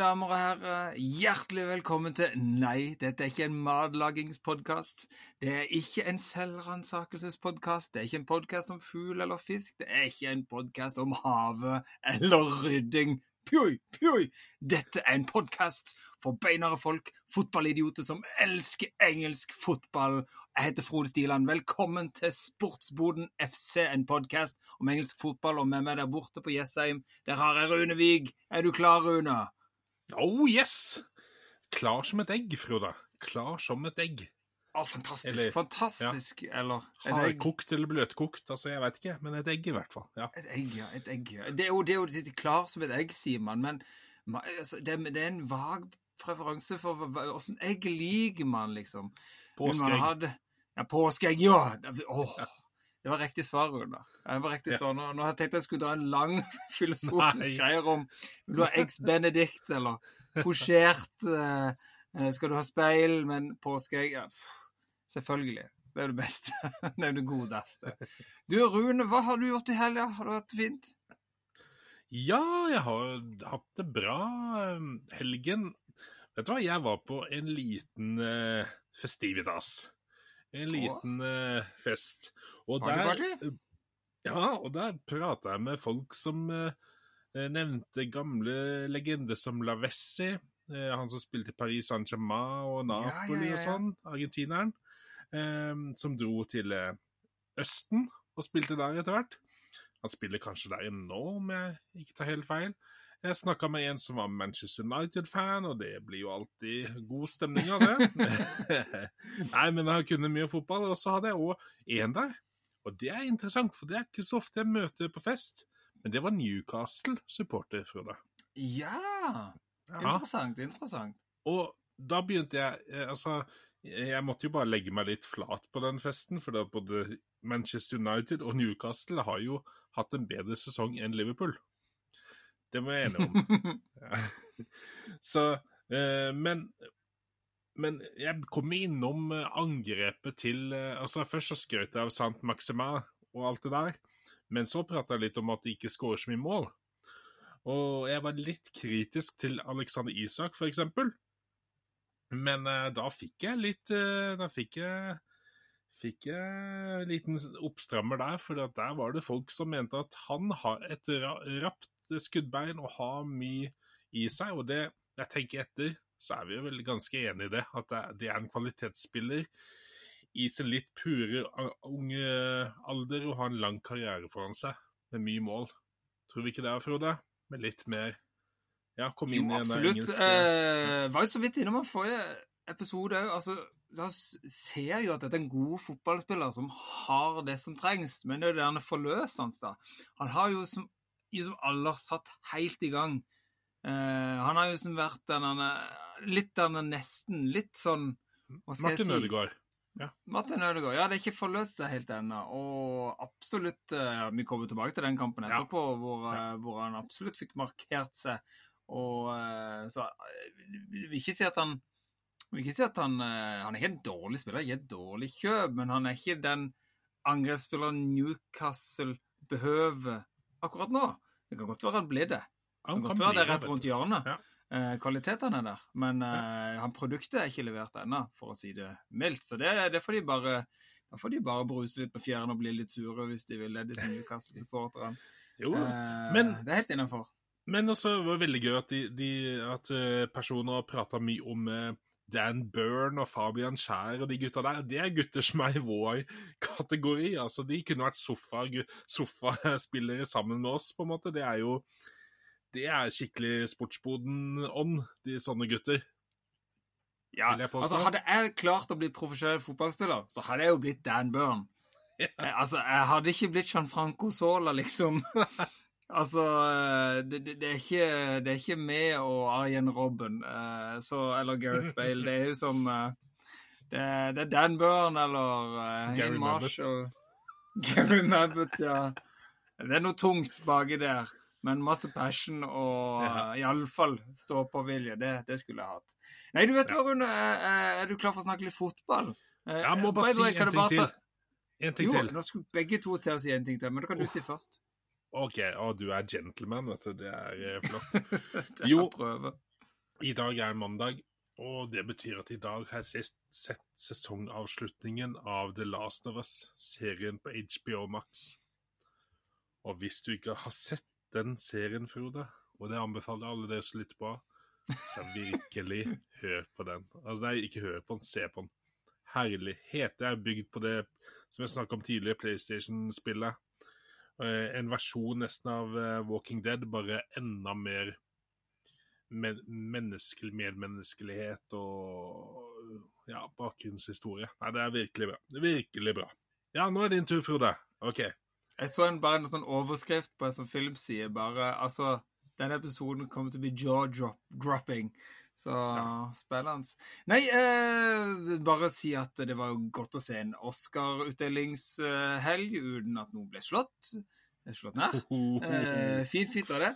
damer og herrer, hjertelig velkommen til Nei, dette er ikke en matlagingspodkast. Det er ikke en selvransakelsespodkast. Det er ikke en podkast om fugl eller fisk. Det er ikke en podkast om havet eller rydding. Pjoi, pjoi! Dette er en podkast for beinare folk, fotballidioter som elsker engelsk fotball. Jeg heter Frode Stiland. Velkommen til Sportsboden FC, en podkast om engelsk fotball. Og med meg der borte på Jessheim, der har jeg Rune Vig. Er du klar, Rune? Oh yes! Klar som et egg, Frode. Klar som et egg. Å, fantastisk. Eller- fantastisk. Eller et egg. Hardkokt eller bløtkokt, altså jeg vet ikke, men et egg i hvert fall. Ja. Et egg, ja. Et egg, ja. Det er jo, det er jo det klar som et egg, sier man, men altså, det, det er en vag preferanse for åssen egg liker man, liksom. Påskeegg. Ja, påskeegg, ja! Oh. Åh, det var riktig svar, Rune. Det var riktig Ja. svar. Nå, nå tenkte jeg tenkt jeg skulle dra en lang filosofisk greie om Vil du ha eggs benedict, eller posjert eh, eh, Skal du ha speil, men påskeegg ja, Selvfølgelig. Det er det beste. Det er det godeste. Du, Rune, hva har du gjort i helga? Har du hatt det fint? Ja, jeg har hatt det bra. um, Helgen Vet du hva, jeg var på en liten uh, festivitas. En liten uh, fest. Og Party, der, party? Ja, og der prata jeg med folk som uh, nevnte gamle legender som Lavessi, uh, han som spilte Paris Saint-Germain og Napoli ja, ja, og sånn, argentineren, som dro til Østen og spilte der etter hvert. Han spiller kanskje der nå, om jeg ikke tar helt feil. Jeg snakka med en som var Manchester United-fan, og det blir jo alltid god stemning av det. Nei, men jeg kunne mye fotball, og så hadde jeg òg en der. Og det er interessant, for det er ikke så ofte jeg møter på fest. Men det var Newcastle-supporter, Frode. Ja! Ja. Interessant, interessant. Og da begynte jeg eh, Altså, jeg måtte jo bare legge meg litt flat på den festen, for både Manchester United og Newcastle har jo hatt en bedre sesong enn Liverpool. Det må jeg enig om. Ja. Så eh, Men men jeg kom innom eh, angrepet til eh, Altså, først så skrøt jeg av Sant Maxima og alt det der, men så prata jeg litt om at de ikke skårer så mye mål. Og jeg var litt kritisk til Alexander Isak, eksempel. Men eh, da fikk jeg litt eh, Da fikk jeg Fikk jeg en liten oppstrammer der, for der var det folk som mente at han har et rapt skuddbein og har mye i seg. Og det, jeg tenker etter, så er vi jo vel ganske enige i det. At det, er en kvalitetsspiller i sin litt pure unge alder og har en lang karriere foran seg med mye mål. Tror vi ikke det, Frode? Med litt mer Ja, kom Jo, inn i den engelske Eh, var jo så vidt innom en forrige episode òg. Altså, da ser jeg jo at dette er en god fotballspiller som har det som trengs. Men det er jo det han er forløsende, da. Han har jo som, jo som aller satt helt i gang. Uh, han har jo som vært den han er Litt den er nesten Litt sånn Hva skal Martin jeg si? Ødegaard. Martin Ødegaard. Ja, det er ikke forløst seg helt ennå. Og absolutt uh, Vi kommer tilbake til den kampen Ja. etterpå, hvor, Ja. eh, hvor han absolutt fikk markert seg. Og eh, så eh, Vi vil ikke si at han vi vil ikke si at han eh, Han er ikke en dårlig spiller, ikke et dårlig kjøp, men han er ikke den angrepsspilleren Newcastle behøver akkurat nå. Det kan godt være han blir det. Det kan godt være det rett rundt hjørnet. Ja. Eh, kvalitetene er der, men eh, han produktet er ikke levert ennå, for å si det mildt. Så det, det får de bare da får de bare bruse litt på fjærene og bli litt sure hvis de vil, disse Newcastle-supporterne. Jo, Eh, men- det er helt innafor. Men også var det veldig gøy at, de, de, at eh, personer prata mye om eh, Dan Byrne og Fabian Skjær og de gutta der. Det er gutter som er i vår kategori. altså De kunne vært sofa- sofaspillere sammen med oss, på en måte. Det er jo det er skikkelig sportsboden-ånd, de sånne gutter. Ja, jeg altså Hadde jeg klart å bli profesjonell fotballspiller, så hadde jeg jo blitt Dan Byrne. Eh, altså, jeg hadde ikke blitt Gianfranco Sola, liksom. altså, eh, det, det, er ikke, det er ikke meg og Arjen Robben eh, så, eller Gareth Bale. Det er jo som eh, det, er- det er Dan Byrne eller uh, Gary Marshall. Gary Mabbott, ja. Det er noe tungt baki der. Men masse passion og Ja. uh, iallfall stå-på-vilje. Det, det skulle jeg hatt. Nei, du vet hva, Rune. eh, Er du klar for å snakke litt fotball? Jeg må bare si way, en ting til. En ting jo, til. nå skulle begge to til å si en ting til, men da kan du si først. OK, å, du er gentleman, vet du. Det er eh, flott. Det er Jo. prøve. I dag er mandag, og det betyr at i dag har jeg sett, sett sesongavslutningen av The Last of Us, serien på HBO Max. Og hvis du ikke har sett den serien, Frode, og det anbefaler alle dere som lytter på, så virkelig hør på den. Altså, nei, ikke hør på den, se på den. Herlighet. Det er bygd på det som jeg snakka om tidligere, PlayStation-spillet. Eh, En versjon nesten av eh, Walking Dead, bare enda mer men menneskelig medmenneskelighet og ja, bakgrunnshistorie. Nei, det er virkelig bra. Det er virkelig bra. Ja, nå er din tur, Frode. OK. Jeg så en, bare en sånn overskrift på en sånn filmside. Bare altså Denne episoden kommer til å bli jaw-dropping. Så spennende. Nei, eh, bare si at det var godt å se en Oscar-utdelingshelg uten at noen ble slått. Slått ned. Eh, fint, fint av det.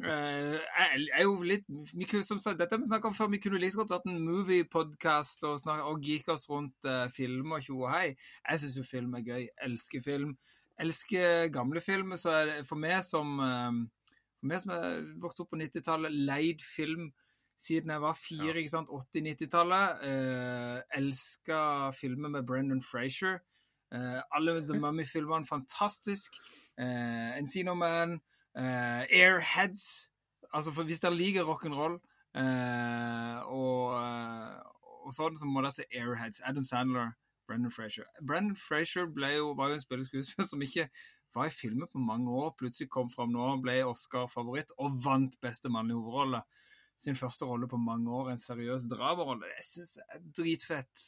Eh, jeg er jo litt vi kunne, som sagt, Dette har vi snakket om før. Vi kunne like godt hatt en moviepodkast og, og geeka oss rundt eh, film og tjo og hei. Jeg syns jo film er gøy. Elsker film. Elsker gamle filmer. Så for meg som uh, For meg som er vokst opp på 90-tallet, leid film siden jeg var fire, ikke sant, 80-90-tallet. Eh, elska filmer med Brendan Frazier. Eh, alle The Mummy-filmene fantastisk. Eh, Encino Man. Eh, Airheads. Altså, for hvis dere liker rock'n'roll eh, og, uh, og sånn, så må dere se Airheads. Adam Sandler, Brendan Frazier. Brendan Frazier jo, var jo en spilleskuespiller som ikke var i filmer på mange år. Plutselig kom fram nå, ble Oscar-favoritt og vant beste mannlige hovedrolle. Sin første rolle på mange år, en seriøs draverrolle. Det syns jeg er dritfett.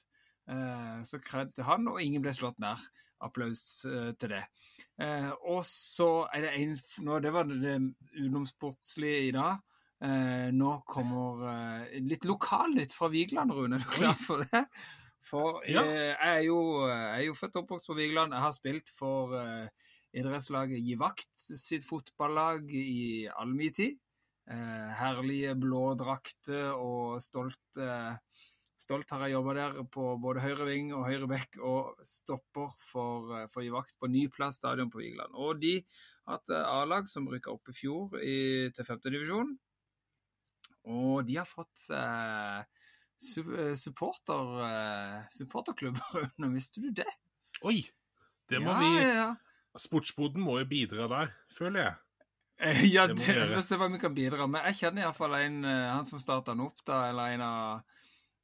Uh, så kred til han, og ingen ble slått ned. Applaus uh, til det. Eh, og så er det en nå, Det var det, utenomsportslige i dag. Eh, nå kommer eh, litt lokalnytt fra Vigeland, Rune. Er du klar for det? For Ja. eh, jeg, er jo, jeg er jo født og oppvokst på Vigeland. Jeg har spilt for eh, idrettslaget Givakt sitt fotballag i all min tid. Eh, herlige blå drakter og stolt eh, Stolt har jeg jobba der på både høyre ving og høyre bekk og stopper for, å gi vakt på Nyplass stadion på Vigeland. Og de har hatt eh, A-lag som rykka opp i fjor i, til femtedivisjon. Og de har fått eh, eh, supporter, eh, supporterklubber under, visste du det? Oi! Det må ja, vi Ja, ja. Sportsboden må jo bidra der, føler jeg. Ja, Det det, vi se hva vi kan bidra med. Jeg kjenner iallfall en eh, han som starta den opp, da, eller en av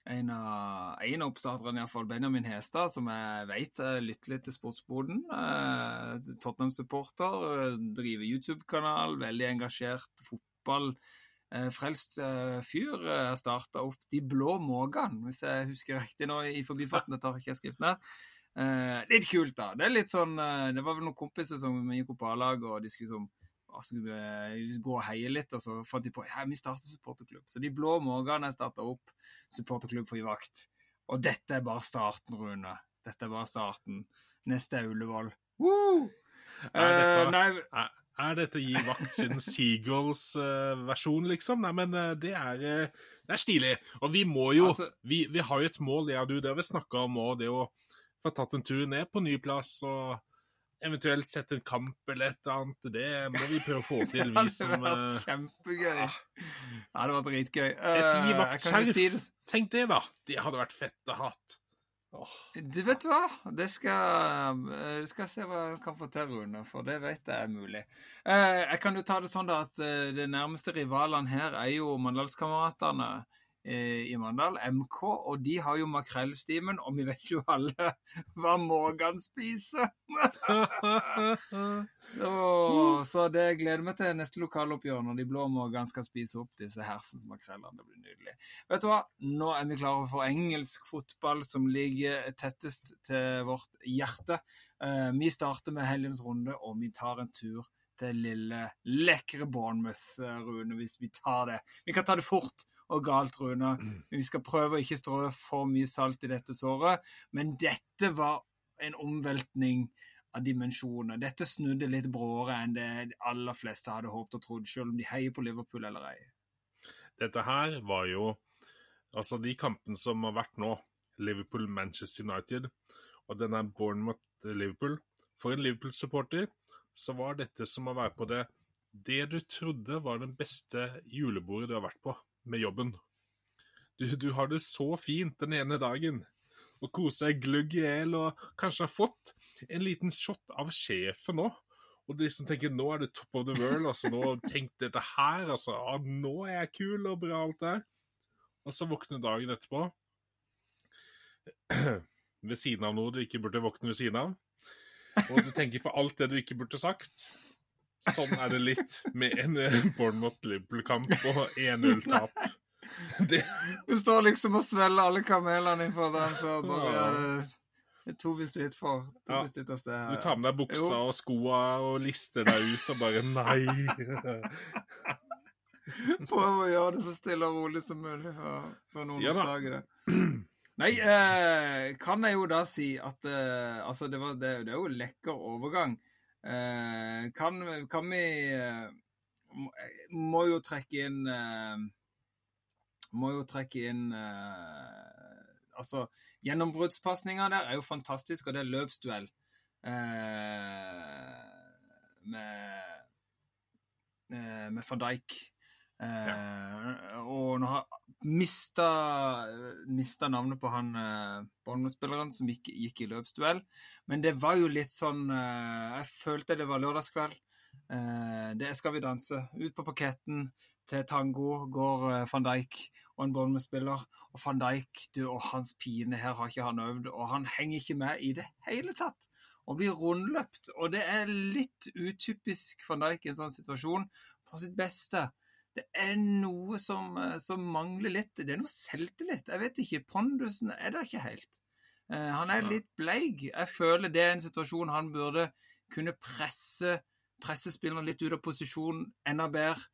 en av, en av oppstarterne, iallfall Benjamin Hestad, som jeg vet eh, lytter litt til Sportsboden. Eh, Tottenham-supporter, driver YouTube-kanal, veldig engasjert fotball. Eh, frelst eh, fyr eh, starta opp De blå mågene, hvis jeg husker riktig nå i forbifarten. Dette tar ikke jeg skrevet ned. Eh, litt kult, da. Det er litt sånn Det var vel noen kompiser som gikk opp A-laget og de skulle som og skulle eh, gå og heie litt, og så fant de på ja, vi starter supporterklubb. Så de blå morgenene starta opp supporterklubb for Givakt. Og dette er bare starten, Rune. Dette er bare starten. Neste er Ullevål. Woo! Er dette- uh, Er, er dette Gi vakt sin Seagulls-versjon, liksom? Nei, men uh, det er, eh, det er stilig. Og vi må jo Altså- vi, vi har jo et mål, jeg og du, det har vi snakka om òg, det å få tatt en tur ned på ny plass og eventuelt sette en kamp eller et eller annet. Det må vi prøve å få til, det hadde vært eh, kjempegøy. ja. Det hadde vært dritgøy. Et Eh, jeg kan si det Tenk det, da! Det hadde vært fett å ha hatt. Du vet hva? Det skal, eh, skal jeg se hva jeg kan få til, Rune, for det vet jeg er mulig. Eh, Jeg kan jo ta det sånn da at det de nærmeste rivalene her er jo Mandalskameratene eh, i Mandal, MK, og de har jo makrellstimen, og vi vet jo alle hva mågene spiser. Så det gleder meg til neste lokaloppgjør når de blå mågene skal spise opp disse hersens makrellene. Det blir nydelig. Vet du hva? Nå er vi klare for engelsk fotball som ligger tettest til vårt hjerte. Eh, vi starter med helgens runde, og vi tar en tur til lille, lekre Bournemouth, eh, Rune, hvis vi tar det. Vi kan ta det fort og galt, Rune. Vi skal prøve å ikke strø for mye salt i dette såret, men dette var en omveltning av dimensjoner. Dette snudde litt bråere enn det de aller fleste hadde håpet og trodd, selv om de heier på Liverpool eller ei. Dette her var jo Altså, de kampene som har vært nå, Liverpool-Manchester United, og denne Bournemouth-Liverpool For en Liverpool-supporter så var dette som å være på det Det du trodde var den beste julebordet du har vært på, med jobben. Du, du har det så fint den ene dagen, og koser deg gløgg i hjel, og kanskje har fått en liten shot av sjefen òg. Og de som tenker nå er det top of the world, altså nå tenk dette her, altså. Ah, nå er jeg kul og bra, alt det. Og så våkner dagen etterpå ved siden av noe du ikke burde våkne ved siden av. Og du tenker på alt det du ikke burde sagt. Sånn er det litt med en Bournemouth-Liverpool-kamp og 1-0-tap. Det... Du står liksom og svelger alle kamelene innenfor den før bare ja. Det tok visst litt for. Ja. Litt av sted, Du tar med deg buksa jo. og skoa og lister deg ut og bare Nei! Prøv å gjøre det så stille og rolig som mulig før, før noen ja, oppdager det. Nei, eh, kan jeg jo da si at eh, Altså, det, var, det, det, er jo lekker overgang. Eh, kan, kan, vi eh, Må jo trekke inn eh, Må jo trekke inn Altså, gjennombruddspasninga der er jo fantastisk, og det er løpsduell med, med van Dijk. Ja. Uh, og nå har mista, mista navnet på han uh, Bournemouth-spilleren som gikk, gikk, i løpsduell. Men det var jo litt sånn uh, Jeg følte det var lørdagskveld. Eh, det skal vi danse. Ut på parketten til tango går van Dijk og en Bournemouth-spiller. Og van Dijk du, og hans pine her har ikke han øvd, og han henger ikke med i det hele tatt. Og blir rundløpt. Og det er litt utypisk van Dijk i en sånn situasjon. På sitt beste det er noe som, eh, som, mangler litt. Det er noe selvtillit. Jeg vet ikke. Pondusen er der ikke helt. Uh, han er litt bleig. Jeg føler det er en situasjon han burde kunne presse, presse spillerne litt ut av posisjon enda bedre.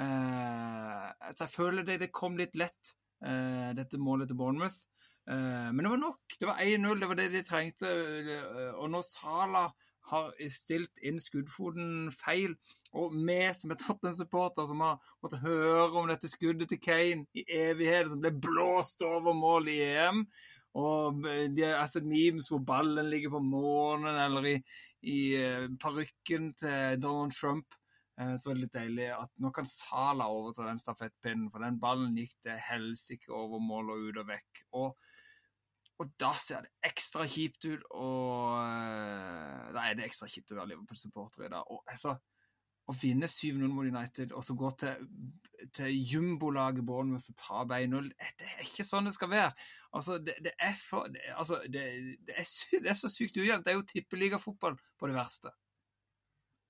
Uh, altså jeg føler det, det kom litt lett, uh, dette målet til Bournemouth. men det var nok. Det var 1-0, det var det de trengte. og når Salah har stilt inn skuddfoten feil. Og vi som er Tottenham-supporter, som har måttet høre om dette skuddet til Kane i evighet, som ble blåst over mål i EM. Og de har sett memes hvor ballen ligger på månen, eller i, i uh, parykken til Donald Trump. Uh, så var det litt deilig at nå kan Sala overta den stafettpinnen, for den ballen gikk til helsike over mål og ut og vekk. Og og da ser det ekstra kjipt ut, og eh, Da er det ekstra kjipt å være Liverpool-supporter i dag. Og altså, Å vinne 7-0 mot United og så gå til, til jumbolaget Bournemouth og tape 1-0 Det er ikke sånn det skal være. Altså, det, det er, for, det, altså, det, det, er, det er så sykt ujevnt. Det er jo tippeligafotball på det verste.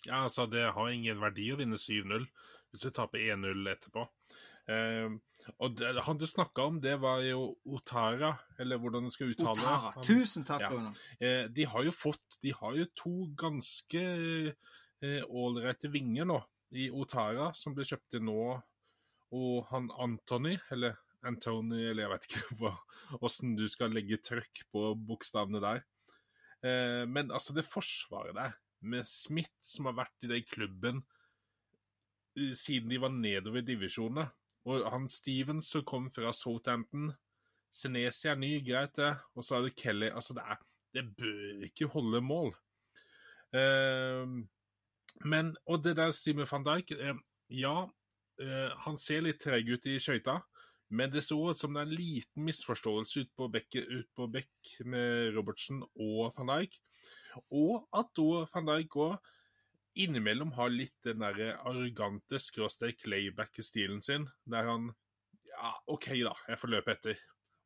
Ja, altså, det har ingen verdi å vinne 7-0 hvis vi taper 1-0 etterpå. Uh, og det, han du snakka om, det var jo Otara, eller hvordan du skal uttale det. Otara. Tusen takk, Rune. Ja. Uh, de har jo fått De har jo to ganske eh, ålreite uh, vinger nå, i Otara, som ble kjøpt inn nå, og han Anthony, eller Antony, eller jeg vet ikke åssen du skal legge trøkk på bokstavene der. Eh, men altså, det forsvaret der, med Smith, som har vært i den klubben siden de var nedover i divisjonene, og han Stevens som kom fra Southampton. Senesia er ny, greit det. Og så er det Kelly. Altså, det, er, det bør ikke holde mål. Uh, men Og det der Simen van Dijk uh, Ja, uh, han ser litt treg ut i skøyta, men det så ut som det er en liten misforståelse ut på bekket, ut på bekk med Robertsen og van Dijk. Og at da van Dijk òg innimellom har litt den derre arrogante skråstrek layback-stilen sin, der han Ja, OK, da, jeg får løpe etter.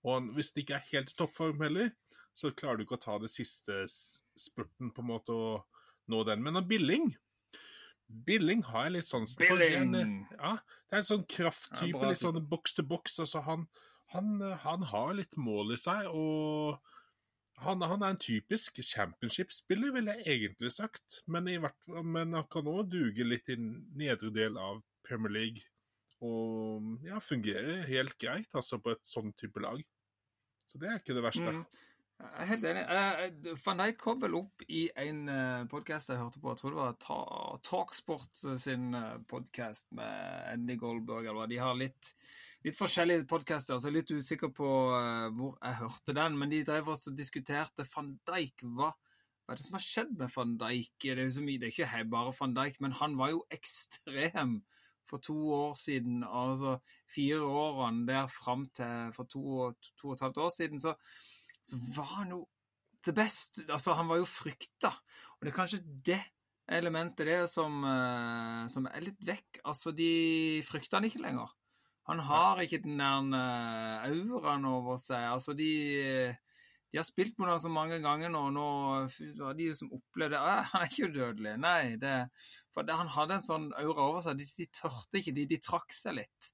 Og hvis det ikke er helt i toppform heller, så klarer du ikke å ta det siste spurten på en måte og nå den. Men av Billing Billing har jeg litt sånn Billing! Ja, det er en sånn krafttype, litt sånn boks til boks. Altså, han, han, han har litt mål i seg, og han, han, er en typisk championship-spiller, ville jeg egentlig sagt. Men, hvert, men han kan òg duge litt i nedre del av Premier League. Og ja, fungerer helt greit altså på et sånn type lag. Så det er ikke det verste. Mm. Jeg er helt enig. Uh, Van Dijk kom vel opp i en eh, podkast jeg hørte på, jeg tror det var Ta Talksport sin uh, podkast med Andy Goldberg. Eller. hva. De har litt litt forskjellige podkaster, så jeg er litt usikker på uh, hvor jeg hørte den. Men de drev også og diskuterte van Dijk. Hva, hva, er det som har skjedd med van Dijk? Det er, mye, det er ikke bare van Dijk, men han var jo ekstrem for to år siden, altså fire årene der fram til for to, to og et halvt år siden, så, så var han jo det beste Altså, han var jo frykta. Og det er kanskje det elementet det som, uh, som er litt vekk. Altså, de frykter han ikke lenger. Han har ikke den der uh, auraen over seg. Altså, de de har spilt på ham så mange ganger nå, og nå har de som opplevde at han er ikke udødelig. Nei, det, for det, han hadde en sånn aura over seg. De, de tørte ikke, de, de trakk seg litt.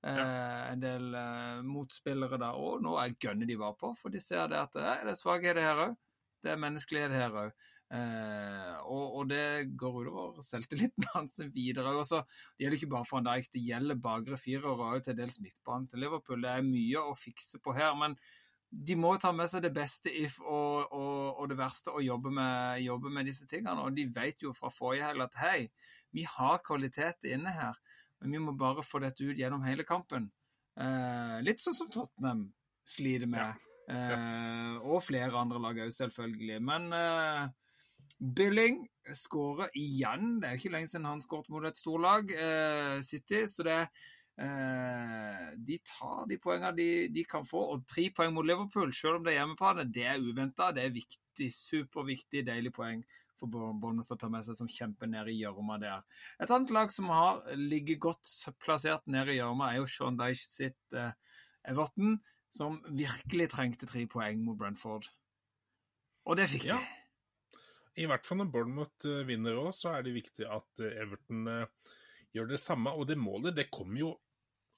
Ja. Eh, en del eh, motspillere da. òg. nå er gønner de bare på, for de ser det at eh, det er svakheter her òg. Det er menneskelighet her òg. Eh, og, og, det går utover selvtilliten hans videre. Også, det gjelder ikke bare for dag, det gjelder bakre firere og til dels midtbanen til Liverpool. Det er mye å fikse på her. men de må ta med seg det beste if og, og, og det verste og jobbe med, jobbe med, disse tingene. Og de vet jo fra forrige helg at hei, vi har kvalitet inne her, men vi må bare få dette ut gjennom hele kampen. Eh, litt sånn som Tottenham sliter med. Ja. Ja. Eh, og flere andre lag òg, selvfølgelig. Men eh, Billing skårer igjen. Det er ikke lenge siden han skåret mot et storlag, eh, City. så det Eh, de tar de poengene de, de, kan få. Og tre poeng mot Liverpool, selv om det er hjemmebane, det er uventa. Det er viktig, superviktig, deilig poeng for Bournemouth å ta med seg som kjemper nede i gjørma der. Et annet lag som har ligget godt plassert nede i gjørma, er jo Sean Dyche sitt eh, Everton, som virkelig trengte tre poeng mot Brentford. Og det fikk de. Ja. I hvert fall når Bournemouth eh, vinner òg, så er det viktig at eh, Everton eh, gjør det samme. Og det målet, det kommer jo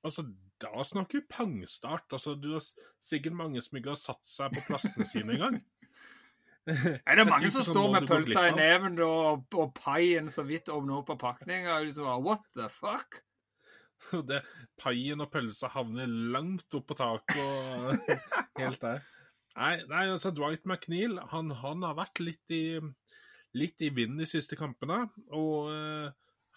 Altså, da snakker vi pangstart. Altså, du har sikkert mange som ikke har satt seg på plassene sine engang. Er det mange som står med pølsa i neven og, og paien så vidt åpner opp av pakninga? Liksom, What the fuck? Det, paien og pølsa havner langt opp på taket og helt der. Nei, nei, altså Dwight McNeil han, han har vært litt i, litt i vinden de siste kampene. Og uh,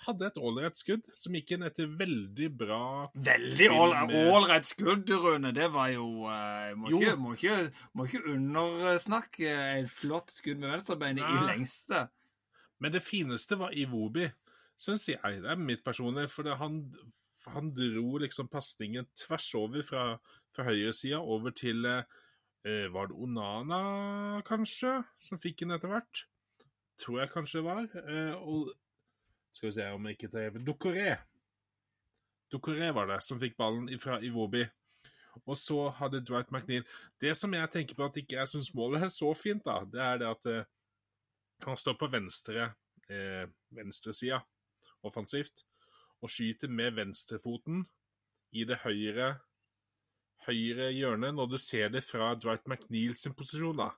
hadde et ålreit skudd som gikk inn etter veldig bra Veldig ålreit skudd, Rune. Det var jo uh, må, jo. Ikke, må, ikke, må, ikke, undersnakke et flott skudd med venstrebeinet i lengste. Men det fineste var Iwobi, syns jeg. Det er mitt personlige. For han, han, dro liksom pasningen tvers over fra, fra høyresida over til uh, Var det Onana, kanskje, som fikk den etter hvert? Tror jeg kanskje det var. Uh, og skal vi se om jeg ikke tar hevn Dokoré. Dokoré var det som fikk ballen fra Iwobi. Og så hadde Dwight McNeil Det som jeg tenker på at ikke jeg syns målet er så fint, da, det er det at eh, han står på venstre eh, venstresida offensivt og skyter med venstrefoten i det høyre høyre hjørne når du ser det fra Dwight McNeil sin posisjon. da.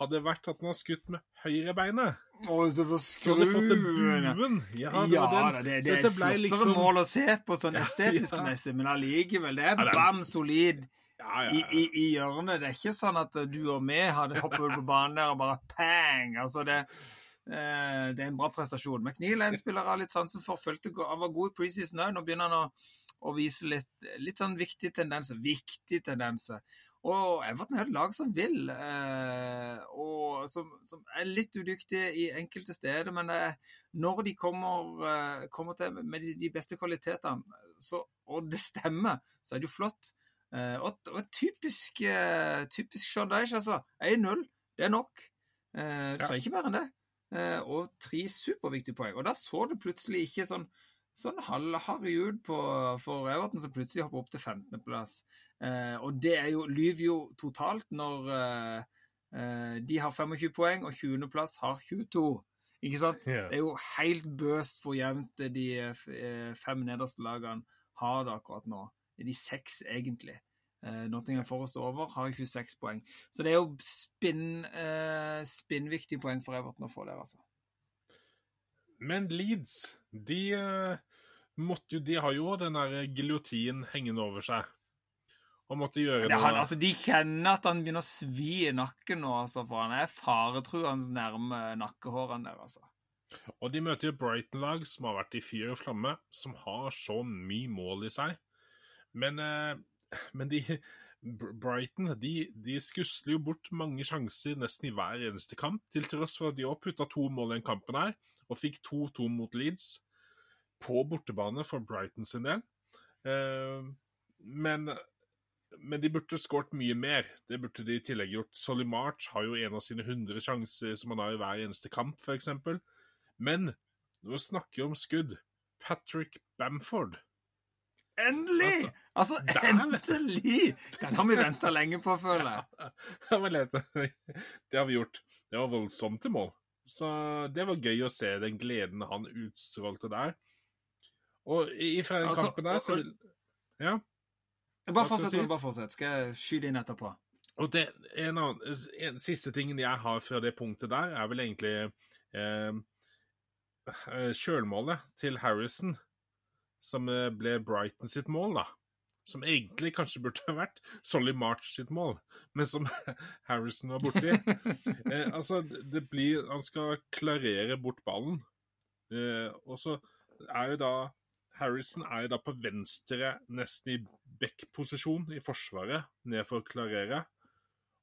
Hadde det vært at han har skutt med høyrebeinet så for buen. Ja, det, ja, det, det, det er et flottere liksom... mål å se på sånn estetisk ja. messig, men allikevel, det er bam solid ja, i, i, i, hjørnet. Det er ikke sånn at du og vi hadde hoppet på banen der og bare pang! Altså, det, eh, det er en bra prestasjon. McNeil er en spiller av litt sansen for. Følte, han var god i preseason òg. Nå begynner han å, å vise litt, litt sånn viktige tendenser. Viktige tendenser. Og Everton er et lag som vil, eh, og som, som, er litt udyktige i enkelte steder. Men eh, når de kommer, eh, kommer til med de, de beste kvalitetene, så, og det stemmer, så er det jo flott. Eh, og, og typisk, eh, typisk Dyche, altså. 1-0, det er nok. Eh, du trenger ikke mer enn det. og tre superviktige poeng. Og da så det plutselig ikke sånn sånn halvharry ut på, for Everton, som plutselig hopper opp til 15.-plass. Eh, og det er jo, lyver jo totalt når eh, eh de har 25 poeng, og 20.-plass har 22. Ikke sant? Yeah. Det er jo helt bøst hvor jevnt de eh, fem nederste lagene har det akkurat nå. Det er de seks, egentlig. Eh, Nottingham Forest over har 26 poeng. Så det er jo spinn, eh, spinnviktige poeng for Everton å få der, altså. Men Leeds, de, måtte jo, de har jo den der giljotin hengende over seg og måtte gjøre det, han, altså, De kjenner at han begynner å svi i nakken nå, altså, for han er faretruende nærme nakkehårene der, altså. Og de møter jo Brighton-lag som har vært i fyr og flamme, som har så mye mål i seg. Men, eh, men de Brighton de, de, skusler jo bort mange sjanser nesten i hver eneste kamp, til tross for at de har putta to mål i den kampen her, og fikk 2-2 mot Leeds. på bortebane for Brighton sin del. Eh, men, men de burde skåret mye mer. Det burde de i tillegg gjort. Solly March har jo en av sine 100 sjanser som han har i hver eneste kamp, f.eks. Men når vi snakker om skudd Patrick Bamford Endelig! Altså, altså endelig! Den har vi venta lenge på, føler jeg. Ja. Det har vi gjort. Det var voldsomt til mål. Så det var gøy å se den gleden han utstrålte der. Og i fra den Altså, kampen der, så vil Ja. Bare fortsett, si? bare fortsett. Skal jeg skyte inn etterpå? Og det, en annen, en, siste tingen jeg har fra det punktet der, er vel egentlig eh, eh, kjølmålet til Harrison, som eh, ble Brighton sitt mål, da. Som egentlig kanskje burde vært Solly March sitt mål, men som Harrison var borti. Eh, altså, det blir Han skal klarere bort ballen, eh, og så er jo da Harrison er jo da på venstre, nesten i back-posisjon i forsvaret, ned for å klarere.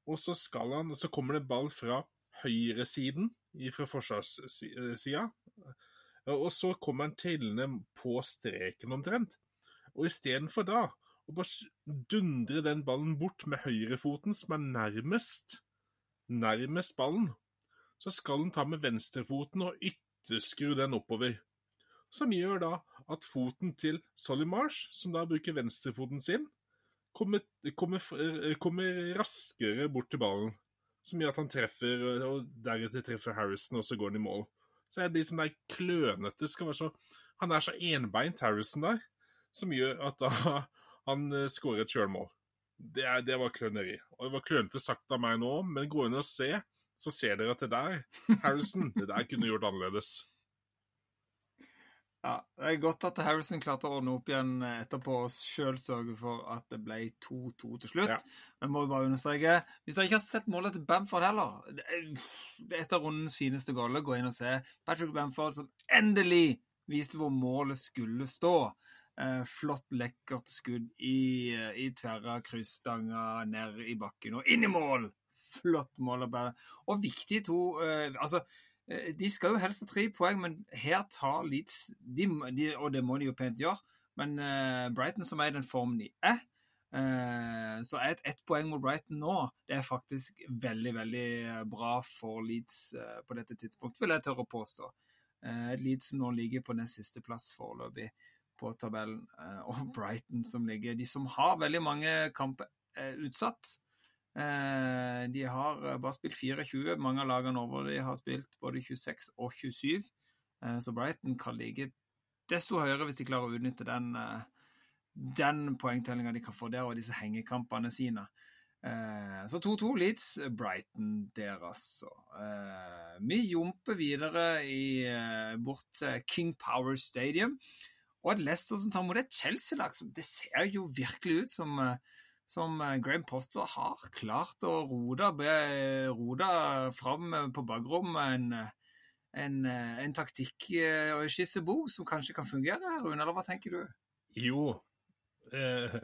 Og så skal han, så kommer det ball fra høyresiden fra forsvarssida. Og så kommer han trillende på streken omtrent. Og istedenfor da å bare dundre den ballen bort med høyrefoten, som er nærmest, nærmest ballen, så skal den ta med venstrefoten og ytterskru den oppover. Som gjør da at foten til Solly Marsh, som da bruker venstrefoten sin, kommer, kommer, kommer raskere bort til ballen. Som gjør at han treffer, og deretter treffer Harrison, og så går han i mål. Så jeg blir sånn der klønete skal være så Han er så enbeint, Harrison der, som gjør at da han eh, skårer et sjølmål. Det, det var kløneri. Og det var klønete sagt av meg nå, men gå inn og se, så ser dere at det der, Harrison, det der kunne gjort annerledes. Ja, Det er godt at Harrison klarte å ordne opp igjen etterpå og sjøl sørge for at det ble 2-2 til slutt. Ja. Men må jo bare understreke Hvis dere ikke har sett målet til Bamford heller er, det er et av rundens fineste goller. Gå inn og se Patrick Bamford som endelig viste hvor målet skulle stå. Eh, flott, lekkert skudd i, i tverra, kryssstanga, ned i bakken og inn i mål! Flott mål. Og, bare. og viktige to eh, Altså, Eh, De skal jo helst ha tre poeng, men her tar Leeds de, de, Og det må de jo pent gjøre, men Brighton, som er i den formen de er Så er et ett poeng mot Brighton nå det er faktisk veldig, veldig bra for Leeds på dette tidspunktet, vil jeg tørre å påstå. Leeds nå ligger på nest siste plass foreløpig på tabellen, eh, og Brighton som ligger De som har veldig mange kamper eh, utsatt. Eh, De har bare spilt 24. Mange av lagene over de har spilt både 26 og 27. Eh, Så Brighton kan ligge desto høyere hvis de klarer å utnytte den, den poengtellinga de kan få der, og disse hengekampene sine. Så 2-2 Leeds, Brighton der, altså. Vi jumper videre i, bort til King Power Stadium. Og et Leicester som tar mot et Chelsea-lag som Det ser jo virkelig ut som eh, som eh, Graham Potter har klart å rote, be- fram eh, på bakrommet en, en, en taktikk og en skissebok som kanskje kan fungere, her, Rune, eller hva tenker du? Jo. Eh,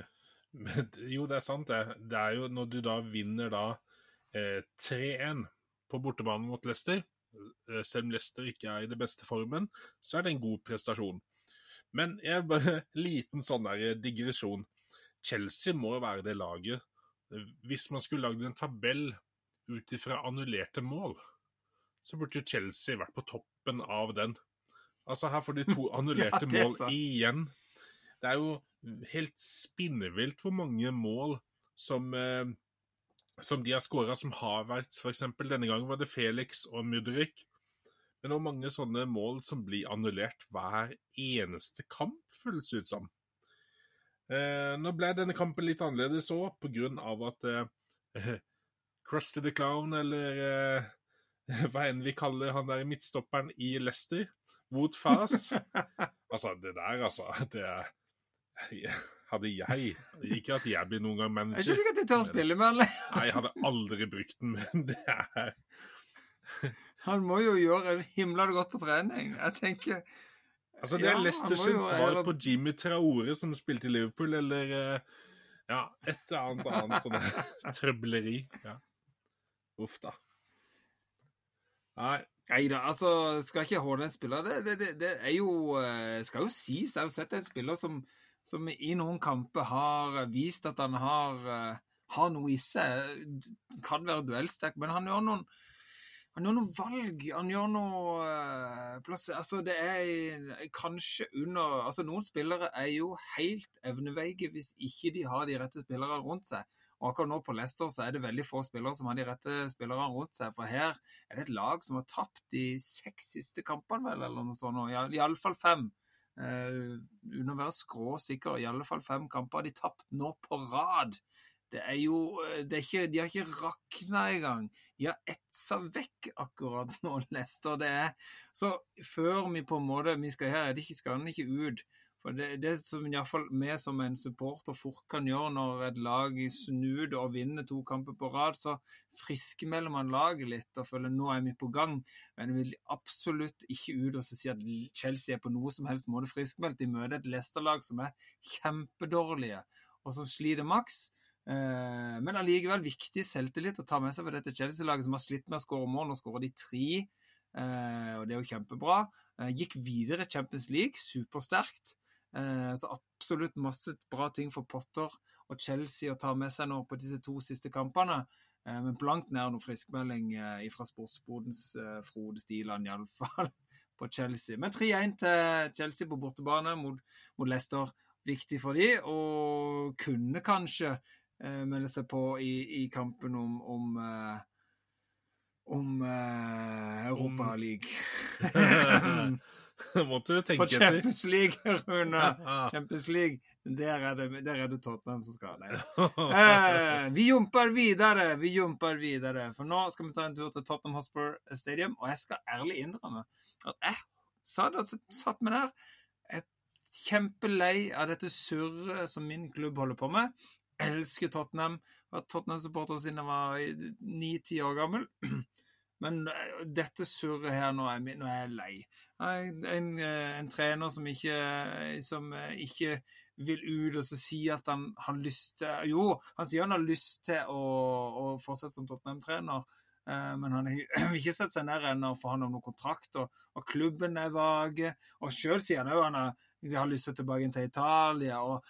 jo, det er sant, det. Det er jo når du da vinner da eh, 3-1 på bortebane mot Leicester, selv om Leicester ikke er i det beste formen, så er det en god prestasjon. Men jeg bare liten sånn der digresjon. Chelsea må være det laget eh, Hvis man skulle lagd en tabell ut ifra annullerte mål, så burde jo Chelsea vært på toppen av den. Altså, her får de to annullerte er mål igjen. Det er jo helt spinnevilt hvor mange mål som, eh, som de har skåra, som Havertz f.eks. Denne gangen var det Felix og Mudrik. Men hvor mange sånne mål som blir annullert hver eneste kamp, føles det ut som. Eh, nå ble denne kampen litt annerledes òg, av at eh, Krusty the Clown, eller eh, hva enn vi kaller han der midtstopperen i Leicester, Wood Faz Altså, det der, altså det er, Hadde jeg Ikke at jeg blir noen gang manager. Jeg skjønner ikke at jeg tør å spille med han. Nei, jeg hadde aldri brukt den, men det er Han må jo gjøre himla godt på trening. Jeg tenker Altså, det er Ja, Leicester jo- svar eller- på Jimmy Traore, som spilte i Liverpool, eller eh, Ja, et eller annet annet sånn trøbleri. Ja. Uff, da. Nei, Nei da, altså skal ikke holde en spiller det, det, det, det, er jo eh, Skal jo sies, jeg har jo sett en spiller som, som i noen kamper har vist at han har, eh, har noe i seg. Kan være duellsterk, men han gjør noen han gjør noe valg, han gjør noe uh, plass, Altså, det er kanskje under Altså, noen spillere er jo helt evneveige hvis ikke de har de rette spillerne rundt seg. Og akkurat nå på Leicester så er det veldig få spillere som har de rette spillerne rundt seg. For her er det et lag som har tapt de seks siste kampene, vel, eller noe sånt. i alle fall fem. Uh, under å være skråsikker, i alle fall fem kamper har de tapt nå på rad. Det er jo eh, det er ikke, De har ikke rakna engang. De har etsa vekk akkurat nå, lester Det er Så før vi på en måte Vi skal her, det skal den ikke ut. For det, det som iallfall vi som en supporter fort kan gjøre når et lag snur og vinner to kamper på rad, så friskmelder man laget litt og føler nå er vi på gang. Men jeg vil absolutt ikke ut og si at Chelsea er på noe som helst måte friskmeldt. De møter et Leicester-lag som er kjempedårlige og som sliter maks. Eh, men allikevel viktig selvtillit å ta med seg for dette Chelsea-laget som har slitt med å skåre mål. Nå skårer de tre, eh, og det er jo kjempebra. Eh, gikk videre Champions League, supersterkt. Så absolutt masse bra ting for Potter og Chelsea å ta med seg nå på disse to siste kampene. Men blankt nær noe friskmelding fra sportsbodens Frode Stiland, iallfall, på Chelsea. Men 3-1 til Chelsea på bortebane mot Leicester. Viktig for de, og kunne kanskje melde seg på i, i kampen om, om om uh, Europa League. Måtte du tenke For Champions League, Rune. Champions League. Der er, det, der er det Tottenham som skal. Nei. Eh, vi jumper videre, vi jumper videre. For nå skal vi ta en tur til Tottenham Hospital Stadium. Og jeg skal ærlig innrømme at jeg satt, satt meg der. Jeg er kjempelei av dette surret som min klubb holder på med. Elsker Tottenham. Jeg var Tottenham-supporter siden jeg var ni-ti år gammel. Men eh, dette surret her, nå er, nå er jeg lei. En, en, eh, en, trener som ikke, som eh, ikke vil ut og så si at han har lyst til Jo, han sier han har lyst til å, å fortsette som Tottenham-trener, men han vil ikke sette seg ned ennå og forhandle om noen kontrakt, og, og, klubben er vage. Og sjøl sier han òg han har, har lyst til tilbake til Italia. og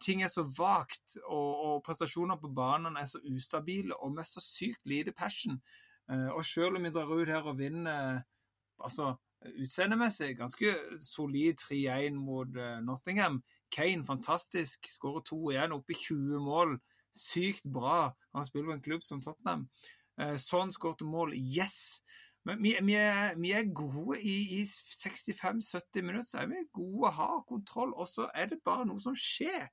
Ting er så vagt, og, og prestasjoner på banen er så ustabile og med så sykt lite passion. Eh, og selv om vi drar ut her og vinner altså utseendemessig ganske solid 3-1 mot eh, Nottingham Kane fantastisk, skårer to igjen, oppe i 20 mål. Sykt bra. Han spiller på en klubb som Tottenham. Eh, sånn skårte mål. Yes! Men vi, vi, er, vi er, gode i, i 65-70 minutter. Så er vi gode, har kontroll. Og så er det bare noe som skjer.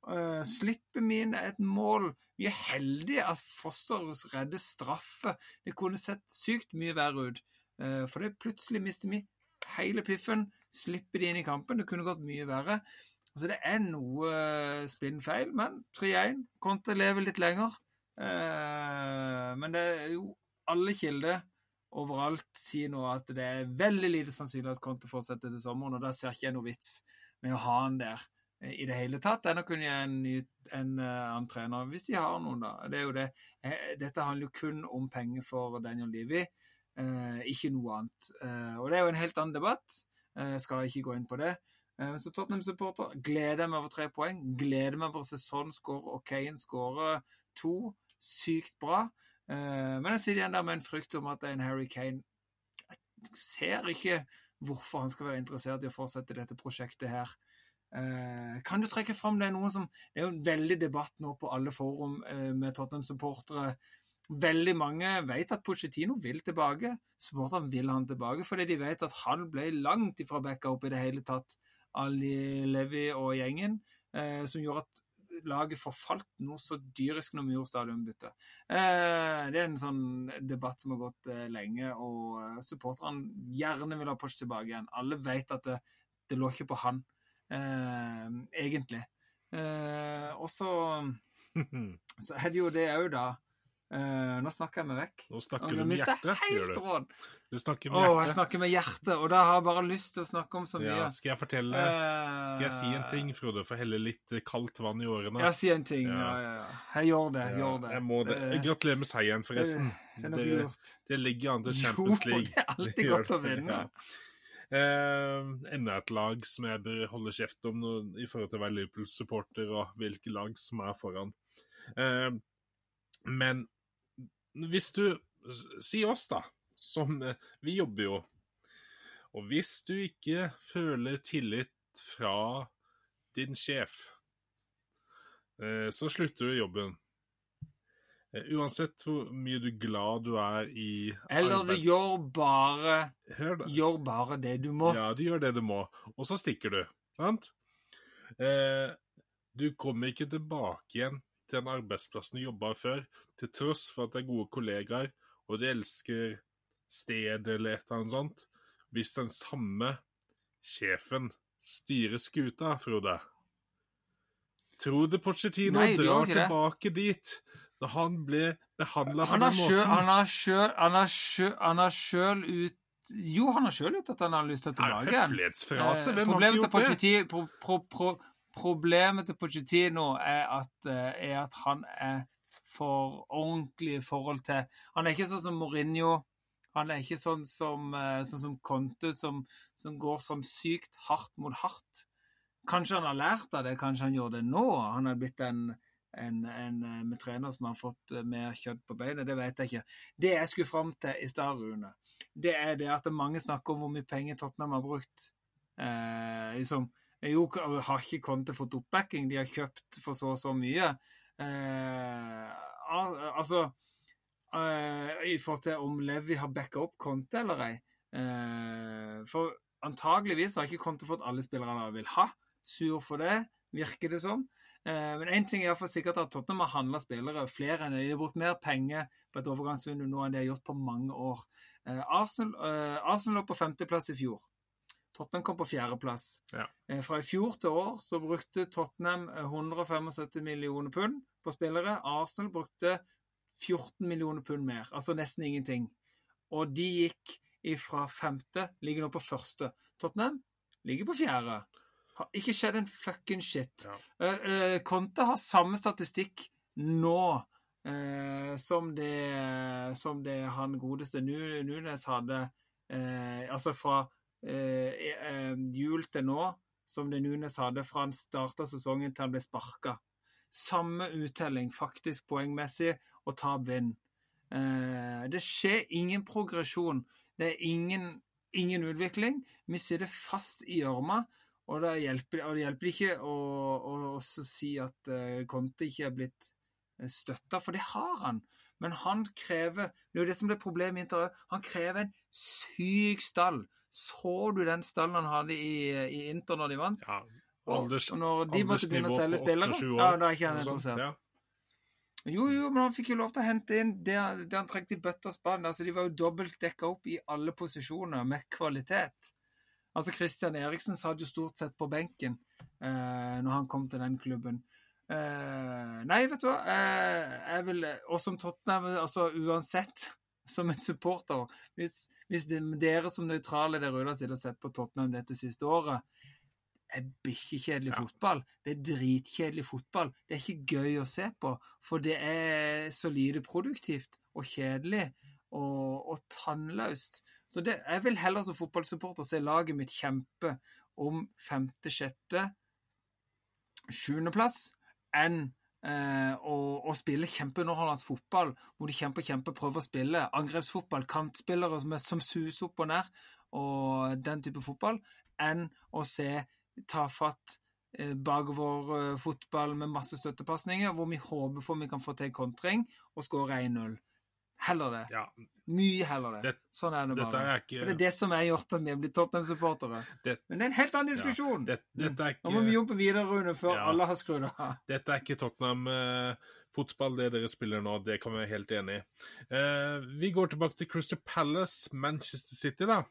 Uh, slipper vi inn et mål Vi er heldige at Fosser redder straffe. Det kunne sett sykt mye verre ut. Uh, for det plutselig mister vi hele piffen. Slipper de inn i kampen. Det kunne gått mye verre. Altså Det er noe uh, spinnfeil, men 3-1. Conte lever litt lenger. Uh, men det er jo alle kilder overalt sier nå at det er veldig lite sannsynlig at Conte fortsetter til sommeren, og da ser ikke jeg noe vits med å ha han der i det hele tatt Ennå kunne jeg en, ny, en uh, annen trener, hvis de har noen, da. Det det. Eh, dette handler jo kun om penger for Daniel Levy, ikke noe annet. Og det er jo en helt annen debatt. Jeg skal ikke gå inn på det. Så Tottenham-supporter gleder meg over tre poeng. Gleder meg over skårer og Kane skårer to. Sykt bra. Men jeg sitter igjen der med en frykt om at en Harry Kane Jeg ser ikke hvorfor han skal være interessert i å fortsette dette prosjektet her. Eh, kan du trekke fram det er noe som Det er jo en veldig debatt nå på alle forum eh, med Tottenham-supportere. Veldig mange vet at Pochettino vil tilbake. Supporterne vil han tilbake fordi de vet at han ble langt ifra backa opp i det hele tatt Ali Levi og gjengen, eh, som gjorde at laget forfalt noe så dyrisk når vi gjorde stadionbytte. Eh, det er en sånn debatt som har gått eh, lenge, og eh, supporterne gjerne vil ha Poch tilbake igjen. Alle vet at det, det lå ikke på han eh, egentlig. Eh, og så, så er det jo det òg, da, Eh, nå snakker jeg meg vekk. Nå snakker du med hjertet. Helt du. tråden. du snakker Å, med jeg hjertet. snakker med hjertet, og da har jeg bare lyst til å snakke om så mye. Ja, skal jeg fortelle uh, Skal jeg si en ting, Frode, for å helle litt kaldt vann i årene? Ja, si en ting. Ja, Ja. ja. Jeg gjør det. Ja, gjør det. Jeg må det. Eh, Gratulerer med seieren, forresten. Det det, Det ligger an til Jo, Champions League. det er alltid Det godt å vinne. Eh, enda et lag som jeg bør holde kjeft om når, i forhold til å være Liverpool-supporter og hvilke lag som er foran. Uh, men hvis du Si oss, da. Som eh, Vi jobber jo. Og hvis du ikke føler tillit fra din sjef, eh, så slutter du jobben. Eh, Uansett hvor mye du glad du er i Eller du gjør bare, gjør bare det du må. Ja, du gjør det du må, og så stikker du. Sant? Eh, du kommer ikke tilbake igjen til den arbeidsplassen du jobba før, til tross for at det er gode kollegaer, og du elsker stedet eller et eller annet sånt, hvis den samme sjefen styrer skuta, Frode. Tror du Pochettino Nei, drar det. tilbake dit da han ble behandla på den måten? Han har sjøl har har ut Jo, han har sjøl ut at han har lyst til å tilbake. Høflighetsfrase, Eh, hvem har problemet ikke gjort det? Pro, pro, pro, problemet til Pochettino er at, eh, er at han er for ordentlig i forhold til Han er ikke sånn som Mourinho. Han er ikke sånn som, eh, sånn som Conte, som, som går sånn sykt hardt mot hardt. Kanskje han har lært av det, kanskje han gjør det nå. Han har blitt en, en, en eh, med trener som har fått mer kjøtt på beinet, det vet jeg ikke. Det jeg skulle fram til i stad, Rune, det er det at mange snakker om hvor mye penger Tottenham har brukt. Eh, liksom, jo, har ikke Conte fått oppbacking? De har kjøpt for så og så mye. Eh, al- altså eh, I forhold til om Levi har backa opp Conte eller ei. Eh, for antageligvis har ikke Conte fått alle spillerne han vil ha. Sur for det, virker det som. Eh, men én ting er for sikkert at Tottenham har handla spillere flere enn de har brukt mer penger på et overgangsvindu nå enn de har gjort på mange år. Eh, Arsenal, eh, Arsenal lå på femteplass i fjor. Tottenham kom på fjerdeplass. Ja. Eh, fra i fjor til år så brukte Tottenham eh, 175 millioner pund på spillere. Arsenal brukte 14 millioner pund mer, altså nesten ingenting. Og de gikk fra femte, ligger nå på første. Tottenham ligger på fjerde. Har ikke skjedd en fucking shit. Ja. Eh, eh, Conte har samme statistikk nå eh, som, det, som det han godeste Nunes hadde eh, Altså fra eh, eh, jul til nå, som det Nunes hadde fra han starta sesongen til han ble sparka. Samme uttelling, faktisk poengmessig, og tap vinn. Eh, det skjer ingen progresjon. Det er ingen, ingen utvikling. Vi sitter fast i gjørma. Og det hjelper, og det hjelper ikke å, å, å si at Conte ikke er blitt støtta, for det har han. Men han krever Det er jo det som ble problemet i Inter. Han krever en syk stall. Så du den stallen han hadde i, i Inter når de vant? Ja, alders, og når de måtte begynne å selge spillere, ja, da er ikke han interessert. ja. Jo, jo, men han fikk jo lov til å hente inn det, det han trengte i bøtte og spann. Altså, de var jo dobbelt dekka opp i alle posisjoner med kvalitet. Altså, Christian Eriksen satt jo stort sett på benken eh, når han kom til den klubben. Eh, nei, vet du hva. Eh, jeg vil Og som Tottenham, altså uansett, som en supporter Hvis, hvis det, dere som nøytrale der ute har sett på Tottenham dette siste året er bikkjekjedelig Ja. fotball. Det er dritkjedelig fotball. Det er ikke gøy å se på, for det er så lite produktivt og kjedelig og, og tannløst. Så det, jeg vil heller som fotballsupporter se laget mitt kjempe om femte, sjette, sjuendeplass enn eh, å, å spille kjempeunderholdende fotball, hvor de kjemper, kjemper, prøver å spille. Angrepsfotball, kantspillere som, er, som suser opp og ned, og den type fotball, enn å se tafatt eh, bakover-fotball med masse støttepasninger, hvor vi håper på vi kan få til kontring og skåre 1-0. Heller det. Ja, Mye heller det. Det- sånn er det bare. er ikke det er det som har gjort at vi har blitt Tottenham-supportere. Det- Men det er en helt annen diskusjon. dette, er Nå må vi jobbe videre, Rune, før Ja. alle har skrudd av. dette er ikke Tottenham-fotball, det dere spiller nå. Det kan vi være helt enig i. Eh, vi går tilbake til Crystal Palace, Manchester City, da.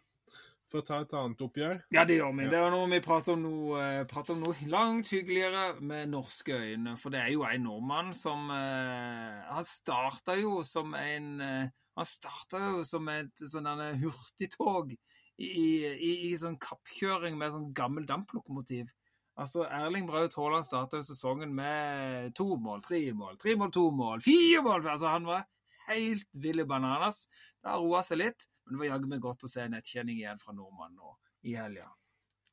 For å ta et annet oppgjør. Ja, det gjør vi. Ja. Det er noe vi prater om noe, eh, prater om noe langt hyggeligere med norske øyne. For det er jo en nordmann som uh, Han starta jo som en uh, Han starta jo som et sånn hurtigtog i, i, i sånn kappkjøring med sånn gammel damplokomotiv. Altså, Erling Braut Haaland starta jo sesongen med to mål, tre mål, tre mål, to mål, fire mål! Altså, han var helt vill i bananas. Det har roa seg litt, men det var jaggu meg godt å se nettkjenning igjen fra nordmannen nå i helga.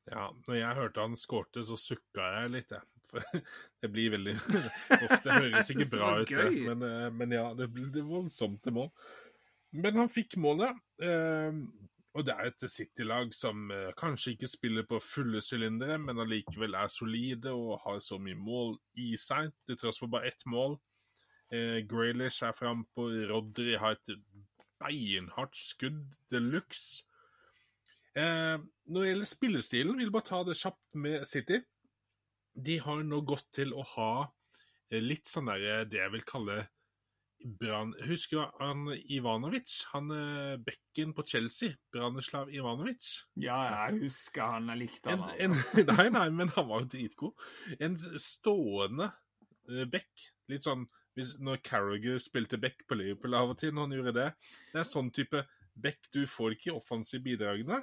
Ja, når jeg hørte han skårte, så sukka jeg litt, jeg. For det blir veldig Ofte høres ikke bra ut, det. Men, eh, men ja, det blir er voldsomt til mål. Men han fikk målet. eh, Og det er et City-lag som eh, kanskje ikke spiller på fulle sylindere, men allikevel er solide og har så mye mål i seg, til tross for bare ett mål. Graylish er frampå, Rodri har et beinhardt skudd de luxe. Eh, når det gjelder spillestilen, vil jeg bare ta det kjapt med City. De har nå gått til å ha eh, litt sånn der det jeg vil kalle Brann Husker du han Ivanovic? Han eh, bekken på Chelsea? Branislav Ivanovic? Ja, jeg husker han. Jeg likte han. en, nei, nei, men han var jo dritgod. En stående eh, bekk. Litt sånn når Carragher spilte back på Liverpool av og til, når han gjorde det. Det er sånn type back du får ikke i offensive bidragene,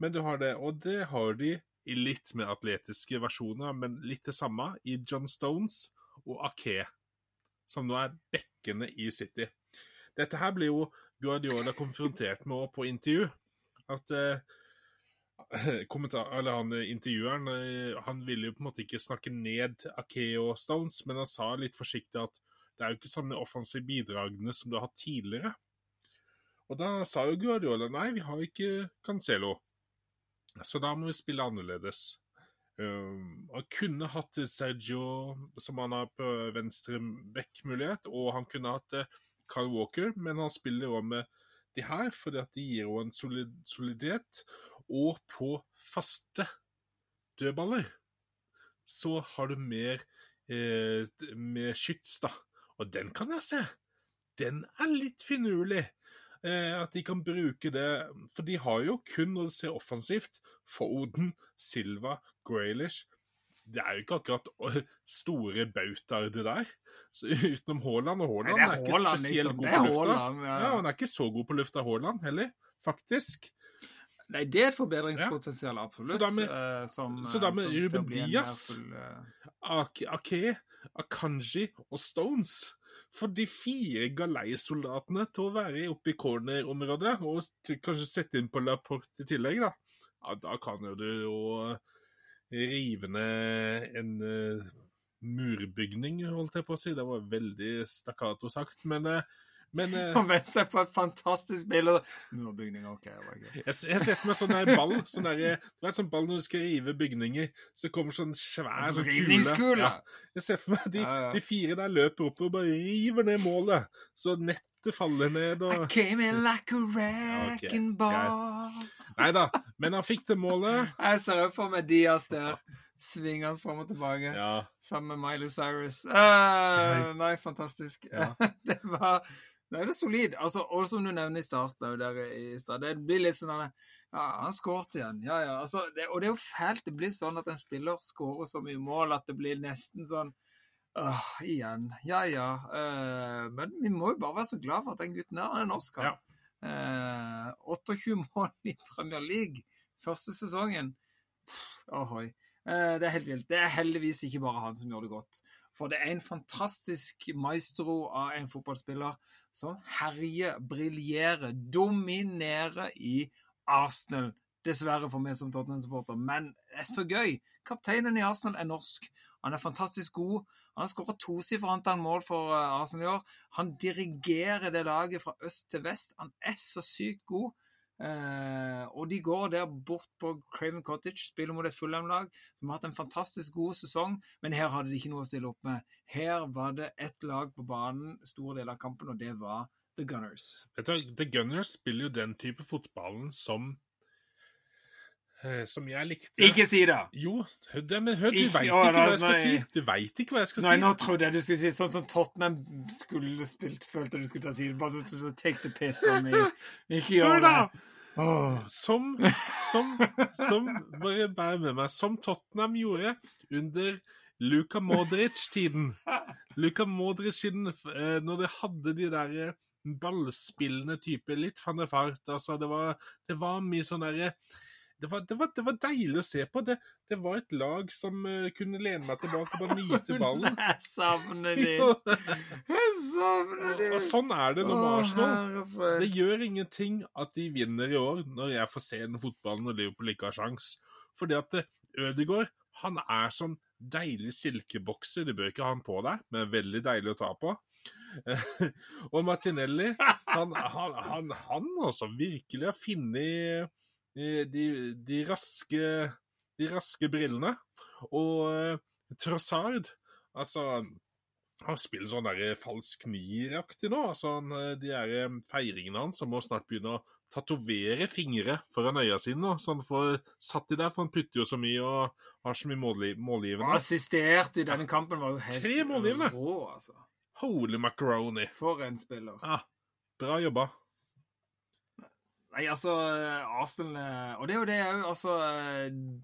men du har det. Og det har de i litt mer atletiske versjoner, men litt det samme i John Stones og Ake, som nå er bekkene i City. Dette her blir jo Guardiola konfrontert med på intervju. At eh, eller han eh, intervjueren eh, han ville jo på en måte ikke snakke ned Ake og Stones, men han sa litt forsiktig at det er jo ikke sånne offensive bidragene som du har hatt tidligere. Og da sa jo Guardiola nei, vi har ikke Cancelo, så da må vi spille annerledes. Um, han kunne hatt Sergio, som han har på venstre back-mulighet, og han kunne hatt eh, Carl Walker, men han spiller òg med de her, fordi at de gir jo en solid, soliditet. Og på faste dødballer så har du mer, eh, mer skyts, da. Og den kan jeg se. Den er litt finurlig. Eh, at de kan bruke det For de har jo kun, når du ser offensivt, Foden, Silva, Graylish Det er jo ikke akkurat store bautaer, det der. Så, utenom Haaland. Og Haaland er, er, ikke Haaland, spesielt liksom. god på lufta. Haaland, ja, Ja, han er ikke så god på lufta, Haaland, heller. Faktisk. Nei, det er et forbedringspotensial, absolutt. Så da med- uh, som, så da eh, med som Ruben Diaz, full, Ake, Ake, Akanji og Stones. For de fire galeisoldatene til å være oppe i cornerområdet, og kanskje sette inn på Laporte i tillegg, da. Ja, da kan jo du jo rive ned en eh, murbygning, holdt jeg på å si. Det var veldig stakkato sagt, men, eh, men uh, og venter på et fantastisk bilde. OK. gøy. Jeg, jeg ser for meg sånn der ball. Sånn der, Det er et sånn ball når du skal rive bygninger, så kommer sånn svær sånn kule. Ja. Jeg ser for meg de, Ja, ja. de fire der løper opp og bare river ned målet. Så nettet faller ned I came in like a wrecking ball. Nei da, men han fikk det målet. Jeg ser for meg Dias der, svingende fram og tilbake, Ja. sammen med Miley Cyrus. Uh, nei, fantastisk. Ja. det var det er jo solid. Altså, og som du nevner i starten, i starten det blir litt sånn at Ja, han skåret igjen. Ja, ja. Altså, det, og det er jo fælt. Det blir sånn at en spiller skårer så mye mål at det blir nesten sånn Åh, igjen. Ja, ja. Uh, men vi må jo bare være så glad for at den gutten her han er norsk. han. Uh, 28 mål i Premier League første sesongen. Pff, Ohoi. Uh, det er helt vilt. Det er heldigvis ikke bare han som gjør det godt. For det er en fantastisk maestro av en fotballspiller som herjer, briljerer, dominerer i Arsenal. Dessverre for meg som Tottenham-supporter, men det er så gøy. Kapteinen i Arsenal er norsk. Han er fantastisk god. Han har skåret tosifret antall mål for eh, Arsenal i år. Han dirigerer det laget fra øst til vest. Han er så sykt god. Eh, og de går der bort på Craven Cottage, spiller mot et Fulham-lag som har hatt en fantastisk god sesong, men her hadde de ikke noe å stille opp med. Her var det ett lag på banen store deler av kampen, og det var The Gunners. Vet du, The Gunners spiller jo den type fotballen som eh, som jeg likte. Ikke si det! Jo, det, men hør, du veit ikke hva jeg skal si. Du veit ikke hva jeg skal Nei, si. nå trodde jeg du skulle si sånn som Tottenham skulle spilt, følte du skulle ta si. Bare take the piss on me. Ikke gjør det. Åh. Som, som, som Bare bær med meg. Som Tottenham gjorde under Luka Modric-tiden. Luka Modric-tiden, eh, når det hadde de der eh, ballspillende type litt van der Fart. Altså, det var, det var mye sånn derre det var, det, var, det var deilig å se på. Det, det var et lag som uh, kunne lene meg tilbake og bare nyte ballen. Jeg savner de. Jeg savner de. og sånn er det når Arsenal. Det gjør ingenting at de vinner i år, når jeg får se den fotballen og Liverpool ikke har sjans. Fordi at eh, Ødegaard, han er sånn deilig silkebokser. Du bør ikke ha han på deg, men veldig deilig å ta på. og Martinelli, han, han, han, han også virkelig har funnet de, de, raske, de raske brillene. Og eh, Trossard, altså han spiller sånn der falsk nier-aktig nå. altså han, eh, De der eh, feiringene hans han må snart begynne å tatovere fingre foran øya sine. nå, Så han får satt de der, for han putter jo så mye og har så mye målgi målgivende. Assistert i denne kampen var jo helt Tre målgivende. rå, altså. Holy macaroni. For en spiller. Ja, bra jobba. Nei, altså, Arsenal eh, Og det er jo det òg, altså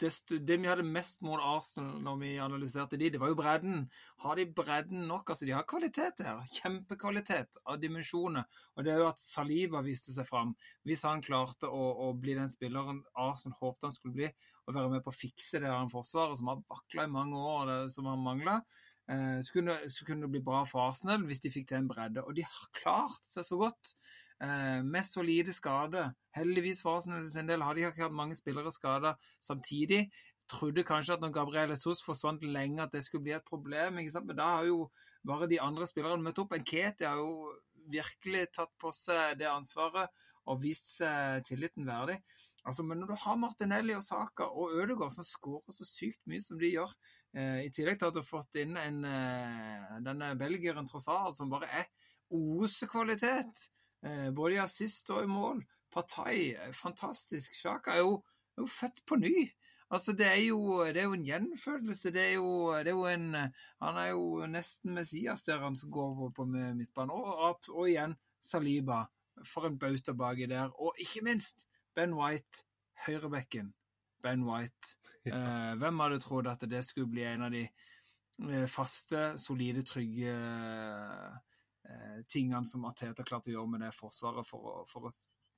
det, det vi hadde mest mot Arsenal når vi analyserte de, det var jo bredden. Har de bredden nok? Altså, de har kvalitet der. Kjempekvalitet av dimensjoner. Og det er jo at Saliba viste seg fram. Hvis han klarte å, å bli den spilleren Arsenal håpte han skulle bli, og være med på å fikse det her forsvaret som har vakla i mange år, det, som har mangla, eh, så, kunne, så kunne det bli bra for Arsenal hvis de fikk til en bredde. Og de har klart seg så godt. Eh, med solide skader. Heldigvis for Arsenal del har de ikke hatt mange spillere skada samtidig. Trodde kanskje at når Gabriel Jesus forsvant lenge, at det skulle bli et problem. Men da har jo bare de andre spillerne møtt opp. Enkete har jo virkelig tatt på seg det ansvaret og vist seg tilliten verdig. Altså, Men når du har Martinelli og Saka og Ødegaard som skårer så sykt mye som de gjør, eh, i tillegg til at du har fått inn en, eh, denne belgieren Trossard som bare er osekvalitet, både i assist og i mål. Partai, eh, fantastisk. Sjaka er jo, er jo født på ny. Altså, det er jo, det er jo en gjenfødelse. Det er jo, det er jo en eh, Han er jo nesten Messias der han som går på, på med midtbanen. Og, og, og igjen Saliba. For en bauta baki der. Og ikke minst Ben White, høyrebekken. Ben White. Eh, hvem hadde trodd at det skulle bli en av de eh, faste, solide, trygge eh, tingene som Ateta klarte å gjøre med det forsvaret for å, for å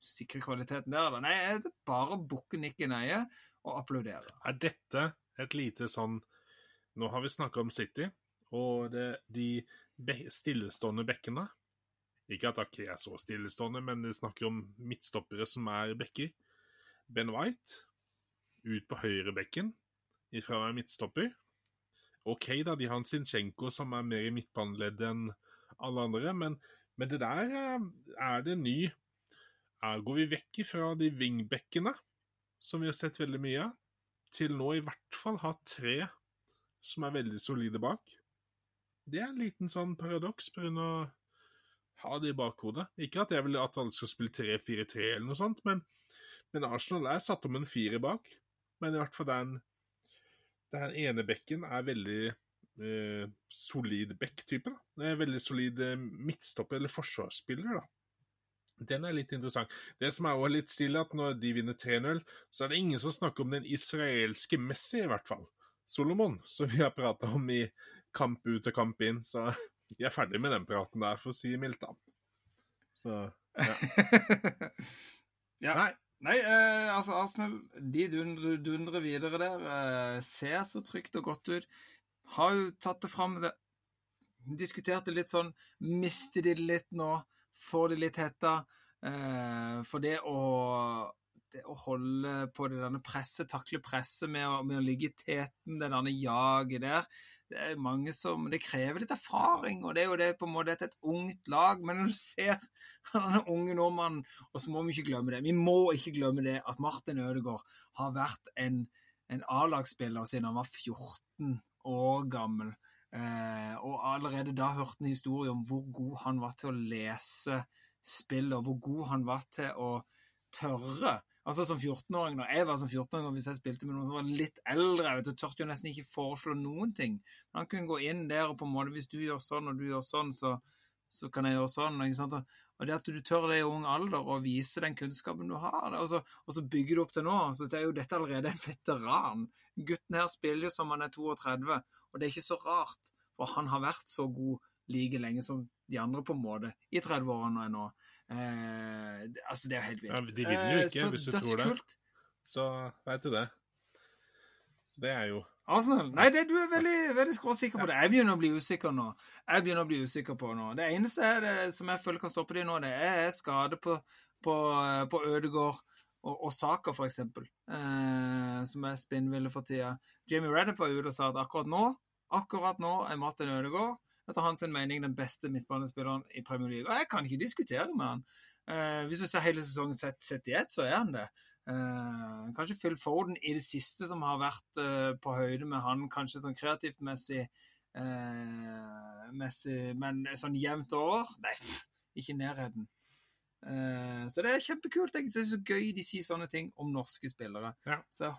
sikre kvaliteten der? Eller? Nei, det er bare å bukke nikken nøye og applaudere. Er dette et lite sånn Nå har vi snakka om City og det, de stillestående bekkene. Ikke at Ake er så stillestående, men vi snakker om midtstoppere som er bekker. Ben White ut på høyrebekken ifra å være midtstopper. OK, da, de har en Sinchenko som er mer i midtbaneleddet enn alle andre, men, men det der eh, er det ny er, Går vi vekk fra de wingbackene, som vi har sett veldig mye av, til nå i hvert fall ha tre som er veldig solide bak. Det er en liten sånn paradoks pga. å ha det i bakhodet. Ikke at jeg vil at alle skal spille 3-4-3 eller noe sånt, men, men Arsenal er satt om en fire bak. Men i hvert fall den, den ene bekken er veldig eh, solid back-type. Det er Veldig solid eh, midtstopper eller forsvarsspiller, da. Den er litt interessant. Det som er også litt stille, at når de vinner 3-0, så er det ingen som snakker om den israelske Messi, i hvert fall. Solomon, som vi har prata om i kamp ut og kamp inn. Så vi er ferdig med den praten der, for å si mildt, da. Så ja. ja. Nei. Nei, eh, altså Arsenal de dundrer, dundrer videre der. Eh, ser så trygt og godt ut. Har jo tatt det fram det. Diskuterte litt sånn Mister de det litt nå? Får de litt hetta? Eh, for det å, det å holde på det der presset, takle presset med med å ligge i teten, det der jaget der det er mange som, det krever litt erfaring, og det er jo det på en måte et ungt lag. Men når du ser denne unge nordmannen, og så må vi ikke glemme det Vi må ikke glemme det at Martin Ødegaard har vært en, en A-lagsspiller siden han var 14 år gammel. Eh, og allerede da hørte han historie om hvor god han var til å lese spill, og hvor god han var til å tørre Altså Som 14-åring, når jeg var som 14-åring, og hvis jeg spilte med noen som var litt eldre, vet du, tørte jo nesten ikke foreslå noen ting. Han kunne gå inn der og på en måte Hvis du gjør sånn og du gjør sånn, så så kan jeg gjøre sånn. ikke sant? Og det at du tør det i ung alder å vise den kunnskapen du har, og så, og så bygger du opp til nå. så det er jo dette allerede en veteran. Gutten her spiller jo som han er 32, og det er ikke så rart, for han har vært så god like lenge som de andre, på en måte, i 30-årene nå. Eh, altså, det er helt vilt. Ja, de vinner jo ikke, eh, hvis du tror det. Kult. Så veit du det. Så det er jo Arsenal? Nei, det, du er veldig, veldig skråsikker på det. Jeg begynner å bli usikker nå. Jeg begynner å bli usikker på nå. Det eneste er det, som jeg føler kan stoppe dem nå, det er skade på, på, på Ødegård og, og Saka, for eksempel, eh, som er spinnville for tida. Jamie Reddup var ute og sa at akkurat nå, akkurat nå er Martin Ødegaard etter hans mening den beste midtbanespilleren i Premier League. Og jeg kan ikke diskutere med han. Eh, hvis du ser hele sesongen sett, sett i ett, så er han det. Eh, kanskje Phil Foden i det siste som har vært eh, på høyde med han, kanskje sånn kreativt messig, eh, messig men sånn jevnt over Nei, ikke nærheten. Eh, så det er kjempekult. Jeg synes det er så gøy de sier sånne ting om norske spillere. Ja. Så?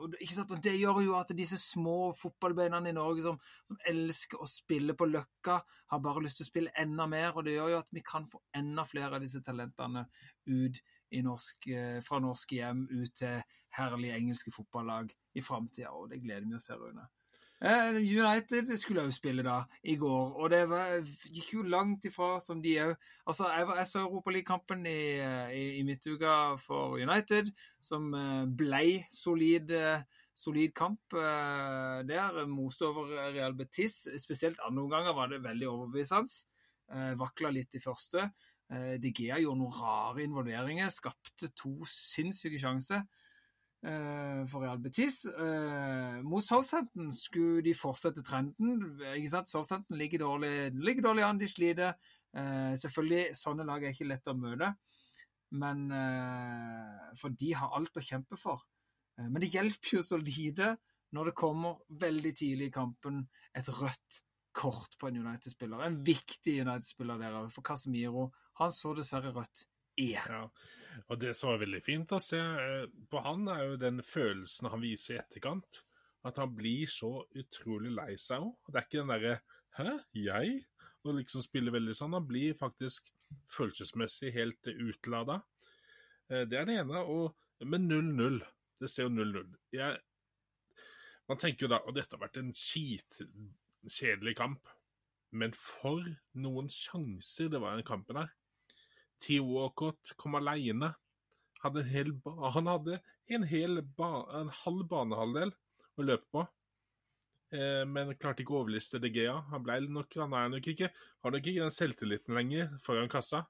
Og det gjør jo at disse små fotballbeina i Norge som, som, elsker å spille på Løkka, har bare lyst til å spille enda mer. Og det gjør jo at vi kan få enda flere av disse talentene ut norsk, eh, fra norske hjem ut til herlige engelske fotballag i framtida, og det gleder vi oss til, Rune. Eh, United skulle òg spille da, i går, og det var, gikk jo langt ifra som de òg Altså, jeg, jeg så Europaligakampen i, i, i midtuka for United, som blei solid, solid kamp der. Moste over Real Betis. Spesielt andre omganger var det veldig overbevisende. Vakla litt i første. Eh, De Gea gjorde noen rare involveringer, skapte to sinnssyke sjanser eh, for Real Betis. Eh, mot Southampton skulle de fortsette trenden. ikke sant? Southampton ligger dårlig, ligger dårlig an, de sliter. Selvfølgelig, sånne lag er ikke lett å møte, men for de har alt å kjempe for. Men det hjelper jo så lite når det kommer veldig tidlig i kampen et rødt kort på en United-spiller. En viktig United-spiller der òg, for Casemiro han så dessverre rødt igjen. Ja, og det som var veldig fint å se eh, på han, er jo den følelsen han viser i etterkant. At han blir så utrolig lei seg òg. Det er ikke den derre 'hæ, jeg?' og liksom spiller veldig sånn. Han blir faktisk følelsesmessig helt utlada. Eh, det er det ene. Og med 0-0 Det ser jo 0-0 Man tenker jo da at dette har vært en skitkjedelig kamp. Men for noen sjanser det var i den kampen her. Theo Walcott kom alene. Hadde hel, han hadde en, hel en halv banehalvdel å løpe på, eh, men klarte ikke å overliste De Gea. Han ble nok, han er nok ikke, har nok ikke den selvtilliten lenger foran kassa.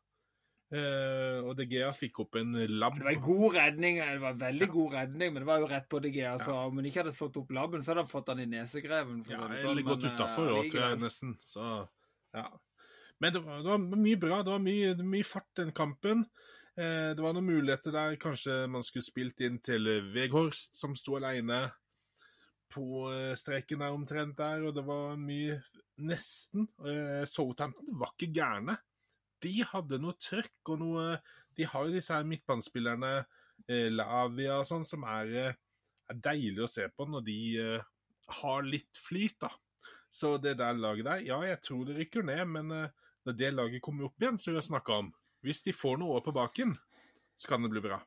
Eh, og De Gea fikk opp en labb. Det var en god redning, det var en veldig ja. god redning, men det var jo rett på De Gea. Så ja. om han ikke hadde fått opp labben, så hadde han fått den i nesegreven. ja, sånn. eller gått utafor òg, tror jeg nesten. Så ja. Men det var, det var, mye bra. Det var mye, mye fart den kampen. Eh, det var noen muligheter der. Kanskje man skulle spilt inn til Veghorst, som sto alene på eh, streken der omtrent der, og det var mye Nesten. Eh, Southampton var ikke gærne. De hadde noe trøkk og noe De har jo disse her midtbanespillerne, eh, Lavia og sånn, som er, eh, er deilig å se på når de eh, har litt flyt, da. Så det der laget der, ja, jeg tror det rykker ned, men når det laget kommer opp igjen, som vi har snakka om Hvis de får noe på baken, så kan det bli bra.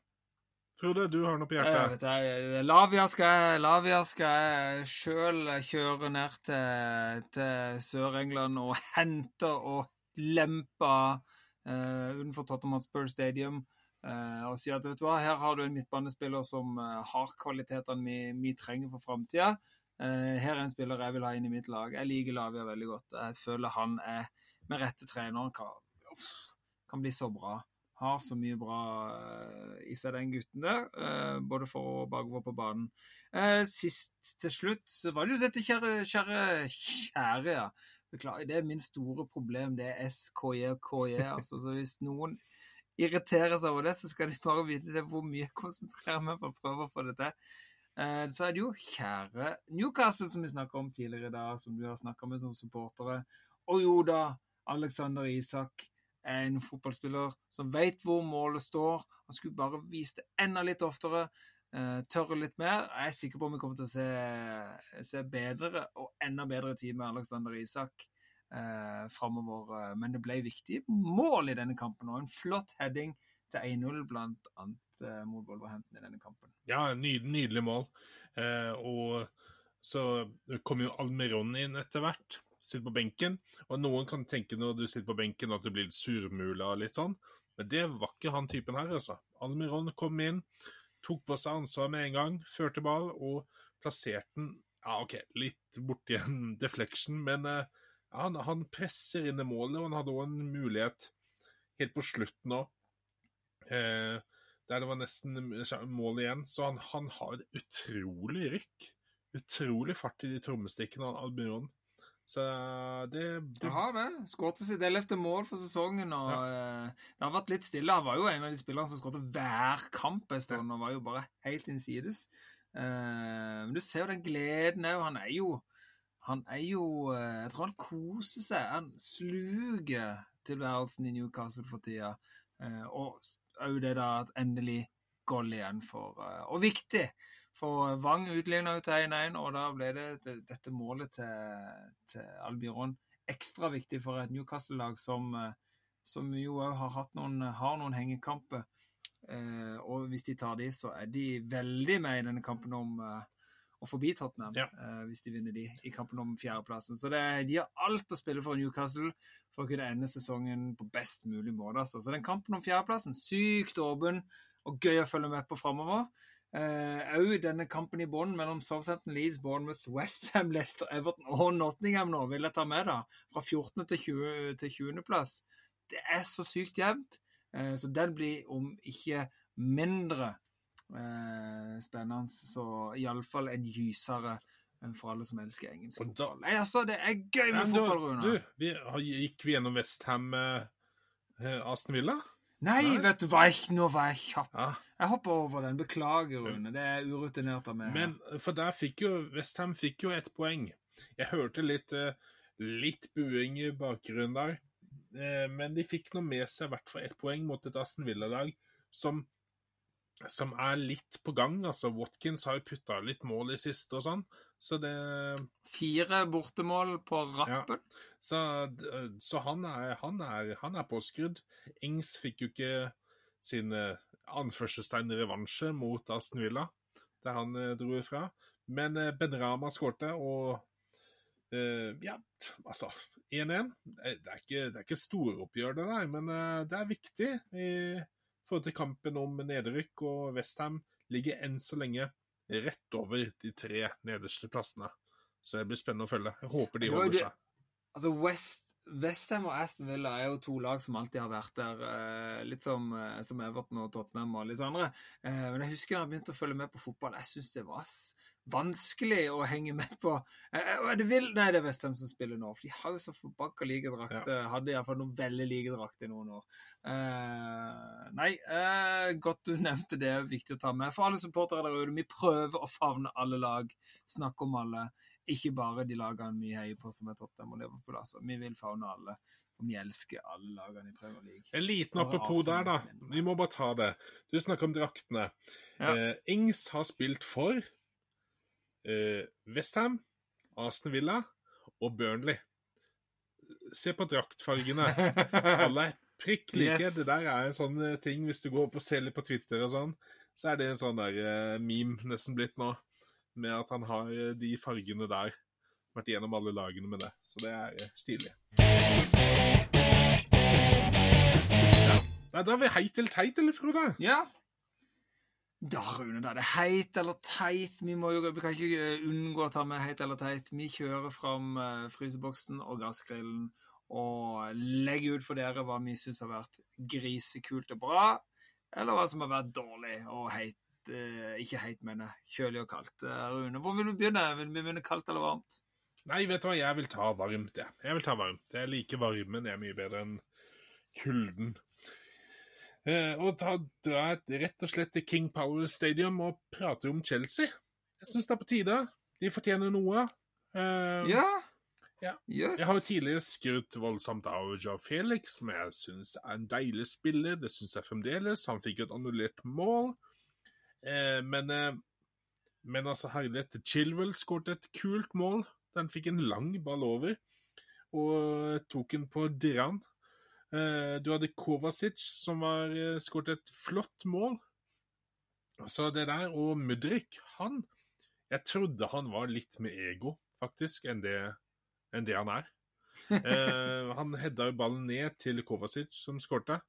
Frode, du har noe på hjertet? Jeg, Lavia skal, Lavia skal jeg sjøl kjøre ned til, til Sør-England og hente og lempe uh, utenfor Tottenham Hotspur Stadium. Uh, og si at vet du hva, her har du en midtbanespiller som uh, har kvalitetene vi, vi trenger for framtida. Her er en spiller jeg vil ha inn i mitt lag. Jeg liker Lavia veldig godt. Jeg føler han er med rette treneren kan, kan bli så bra. Har så mye bra uh, i seg, den gutten der. Uh, både for og bakover på banen. Uh, sist til slutt så var det jo dette kjære, kjære, kjære, ja. Beklager, det er min store problem. Det er SKJ og KJ. Altså, så hvis noen irriterer seg over det, så skal de bare vite det hvor mye jeg konsentrerer meg på å prøve å få det til. Så er det jo kjære Newcastle, som vi snakka om tidligere i dag, som du har snakka med som supportere. Og jo da, Alexander Isak er en fotballspiller som vet hvor målet står. Han skulle bare vist det enda litt oftere. Uh, tørre litt mer. Jeg er sikker på om vi kommer til å se, se bedre og enda bedre tid med Alexander Isak. eh, framover. eh, Men det ble viktige mål i denne kampen, og en flott heading til 1-0 blant annet eh, mot Wolverhampton i denne kampen. Ja, nydelig, nydelig mål. Eh, og så kom jo Almeron inn etter hvert. Sitter på benken. Og noen kan tenke når du sitter på benken at du blir litt surmula og litt sånn. Men det var ikke han typen her, altså. Almiron kom inn, tok på seg ansvar med en gang, førte ball og plasserte den ja, OK, litt borti en deflection, men ja, han, han, presser inn i målet, og han hadde òg en mulighet helt på slutten òg. Eh, der det var nesten mål igjen. Så han, han har et utrolig rykk. Utrolig fart i de trommestikkene, Albion. Så det, det... Jeg har det. Skåret sitt ellevte mål for sesongen. og ja. uh, Det har vært litt stille. Han var jo en av de spillerne som skåret hver kamp en stund, og var jo bare helt innsides. Uh, men du ser jo den gleden òg. Han er jo Han er jo Jeg tror han koser seg. Han sluker tilværelsen i Newcastle for tida. og òg det da at endelig goal igjen for Og viktig! For Wang utligna jo til 1-1, og da ble det, det, dette målet til, til Albiron ekstra viktig for et Newcastle-lag som, som, jo òg har, hatt noen, har noen hengekamper. Eh, og hvis de tar de, så er de veldig med i denne kampen om eh, å forbi Tottenham. Ja. Eh, hvis de vinner de i kampen om fjerdeplassen. Så det, de har alt å spille for Newcastle for å kunne ende sesongen på best mulig måte. Altså. Så den kampen om fjerdeplassen, sykt åpen og gøy å følge med på framover. Òg uh, denne kampen i bånn mellom Southampton, Leeds, Bournemouth, Westham, Leicester, Everton og Nottingham nå, vil jeg ta med, da. Fra 14. til 20. til 20. plass. Det er så sykt jevnt. Uh, så den blir om ikke mindre uh, spennende, så iallfall en gysere for alle som elsker engelsk fotball. Nei, altså, det er gøy med fotball, Rune. Du, vi, gikk vi gjennom Westham, Aston Villa? Nei, Nei, vet du hva, jeg, nå var jeg kjapp. Ja. Jeg hopper over den. Beklager, Rune. Det er urutinert av meg. Men for der fikk jo Westham fikk jo ett poeng. Jeg hørte litt, litt buing i bakgrunnen der. Men de fikk nå med seg i hvert fall ett poeng mot et Aston Villa-lag som, som er litt på gang. Altså, Watkins har jo putta litt mål i siste og sånn. Så det Fire bortemål på rappen. Ja. Så, så han, er, han, er, han, er, påskrudd. Ings fikk jo ikke sin anførselstegn revansje mot Aston Villa, der han eh, dro ifra. Men eh, Ben Rama skårte, og Uh, ja, altså 1-1. Det det er ikke storoppgjør, det der, men uh, det er viktig i forhold til kampen om nedrykk. Og Westham ligger enn så lenge rett over de tre nederste plassene. Så det blir spennende å følge. Jeg håper de holder seg. Altså West, Westham og Aston Villa er jo to lag som alltid har vært der. Eh, litt som, eh, som, Everton og Tottenham og litt andre. Eh, men jeg husker da jeg begynte å følge med på fotball. Jeg syns det var vanskelig å henge med på. Er det vil, nei, det er Westham som spiller nå. For de har jo så forbakka like drakter. Ja. Hadde iallfall noen veldig like drakter i noen år. Uh, nei, uh, godt du nevnte det. er Viktig å ta med. For alle supportere der ute, vi prøver å favne alle lag. Snakke om alle. Ikke bare de lagene vi heier på som er Tottenham og Liverpool. Altså. Vi vil favne alle. For vi elsker alle lagene i Premier League. En liten apropos der, da. Vi må bare ta det. Du snakker om draktene. Ja. Uh, Ings har spilt for eh, Westham, Aston Villa og Burnley. Se på draktfargene. Alle er prikk like. Yes. Det der er en sånn ting hvis du går opp og ser litt på Twitter og sånn, så er det en sånn der uh, meme nesten blitt nå, med at han har de fargene der. Vært gjennom alle lagene med det. Så det er uh, stilig. Ja. Nei, da er vi heit eller teit, eller, Frode? Ja. Da, Rune, da er det heit eller teit. Vi, må vi kan ikke unngå å ta med heit eller teit. Vi kjører fram uh, fryseboksen og gassgrillen og legger ut for dere hva vi syns har vært grisekult og bra, eller hva som har vært dårlig og heit. Uh, ikke heit, men kjølig og kaldt. Rune, hvor vil du begynne? Vil vi begynne kaldt eller varmt? Nei, vet du hva, jeg vil ta varmt, jeg. Jeg vil ta varmt. Jeg liker varmen, det er mye bedre enn kulden. Eh, og ta, dra rett og slett til King Power Stadium og prate om Chelsea. Jeg syns det er på tide. De fortjener noe. Uh, ja. ja. Yes. Jeg har jo tidligere skrutt voldsomt av Joe Felix, som jeg syns er en deilig spiller. Det syns jeg fremdeles. Han fikk et annullert mål. Uh, men, uh, men altså, herlighet, Chilwell skåret et kult mål. Den fikk en lang ball over. og tok den på dirran. Eh, du hadde Kovacic, som var eh, skåret et flott mål. Så det der, og Mudrik, han Jeg trodde han var litt med ego, faktisk, enn det, enn det han er. eh, han hedda jo ballen ned til Kovacic, som skårte.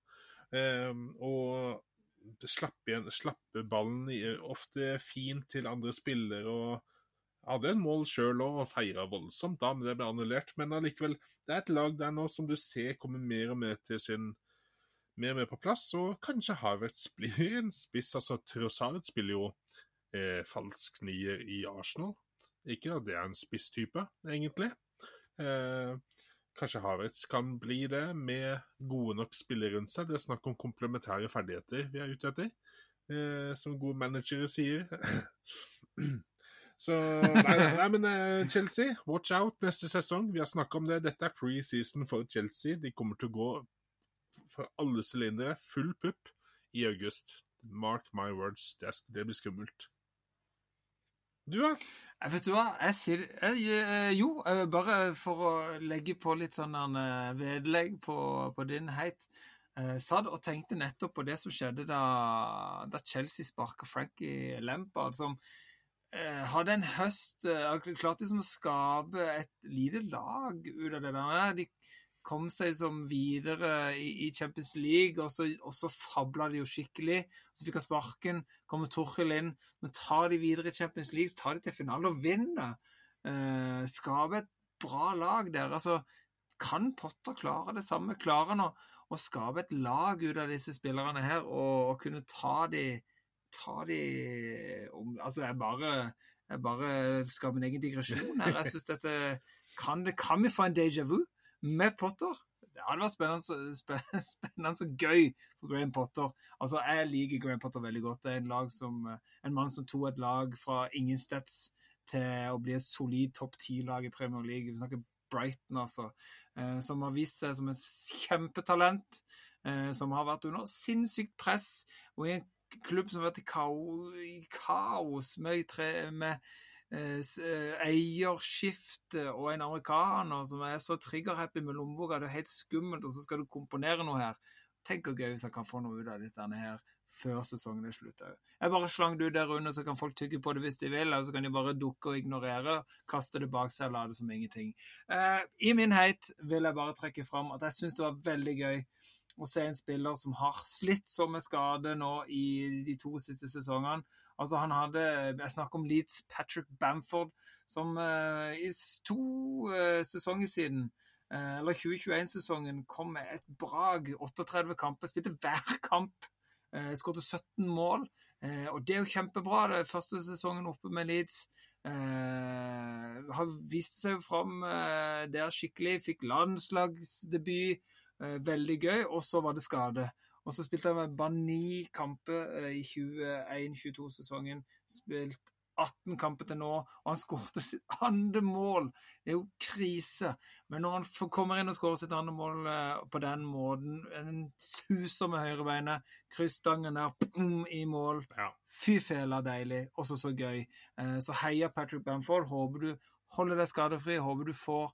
Eh, og slapp, igjen, slapp ballen ofte fint til andre spillere. og hadde en mål sjøl og feira voldsomt da, men det ble annullert. Men allikevel, det er et lag der nå som du ser kommer mer og mer til sin mer og mer på plass, og kanskje Havertz blir en spiss. altså Trossard spiller jo eh, falsk nier i Arsenal. Ikke at det er en spisstype, egentlig. Eh, kanskje Havertz kan bli det, med gode nok spillere rundt seg. Det er snakk om komplementære ferdigheter vi er ute etter, eh, som gode managere sier. Så nei, nei, men uh, Chelsea, watch out neste sesong. Vi har snakka om det. Dette er pre-season for Chelsea. De kommer til å gå for alle sylindere, full pupp, i august. Mark my words. Det, blir skummelt. Du, da? Ja? Vet du hva, jeg sier jeg, eh, Jo, eh, bare for å legge på litt sånn vedlegg på, på din heit. Jeg satt og tenkte nettopp på det som skjedde da, da Chelsea sparka Frankie Lampard, som eh, hadde en høst eh, Klarte liksom å skape et lite lag ut av det der. De kom seg som videre i, Champions League, og så, og så fabla de jo skikkelig. Så fikk han sparken, kommer Torhild inn. Men tar de videre i Champions League, tar de til finale og vinner. Eh, et bra lag der. Altså, kan Potter klare det samme? Klarer han å, å skape et lag ut av disse spillerne her, og, og kunne ta de ta de om Altså, jeg bare, jeg bare skaper min egen digresjon her. Jeg synes dette kan, kan vi få en déjà vu med Potter? Det hadde vært spennende, spennende og gøy for Graham Potter. Altså, Jeg liker Graham Potter veldig godt. Det er en, lag som, en mann som tok et lag fra ingensteds til å bli et solid topp ti-lag i Premier League. Vi snakker Brighton, altså. Eh, som har vist seg som et kjempetalent. Eh, som har vært under sinnssykt press. Og i en klubb som har vært i kaos med, med eh, eh, eierskifte og en amerikaner som er så trigger-happy med lommeboka. Det er helt skummelt, og så skal du komponere noe her. Tenk hvor gøy hvis han kan få noe ut av dette her før sesongen er slutt. Jeg bare slang det ut der under, så kan folk tygge på det hvis de vil. Eller så kan de bare dukke og ignorere, kaste det bak seg og la det som ingenting. Eh, I min heit vil jeg bare trekke fram at jeg syns det var veldig gøy å se en spiller som har slitt så med skade nå i de to siste sesongene. Altså han hadde, Jeg snakker om Leeds Patrick Bamford, som uh, i to uh, sesonger siden, uh, eller 2021-sesongen, kom med et brag. 38 kamper, spilte hver kamp. Uh, Skåret 17 mål. og det er jo kjempebra. Det er første sesongen oppe med Leeds. har vist seg fram der skikkelig. Fikk landslagsdebut. Eh, veldig gøy. Og så var det skade. Og så spilte han bare ni kamper eh, i 21-22-sesongen. Spilt 18 kamper til nå, og han skåret sitt andre mål. Det er jo krise. Men når han kommer inn og skårer sitt andre mål eh, på den måten, en suser med høyrebeinet, krysstangen der, pum, i mål. Ja. Fy fela deilig. Også så gøy. Så heia Patrick Bamford. Håper du holde deg skadefri. Håper du får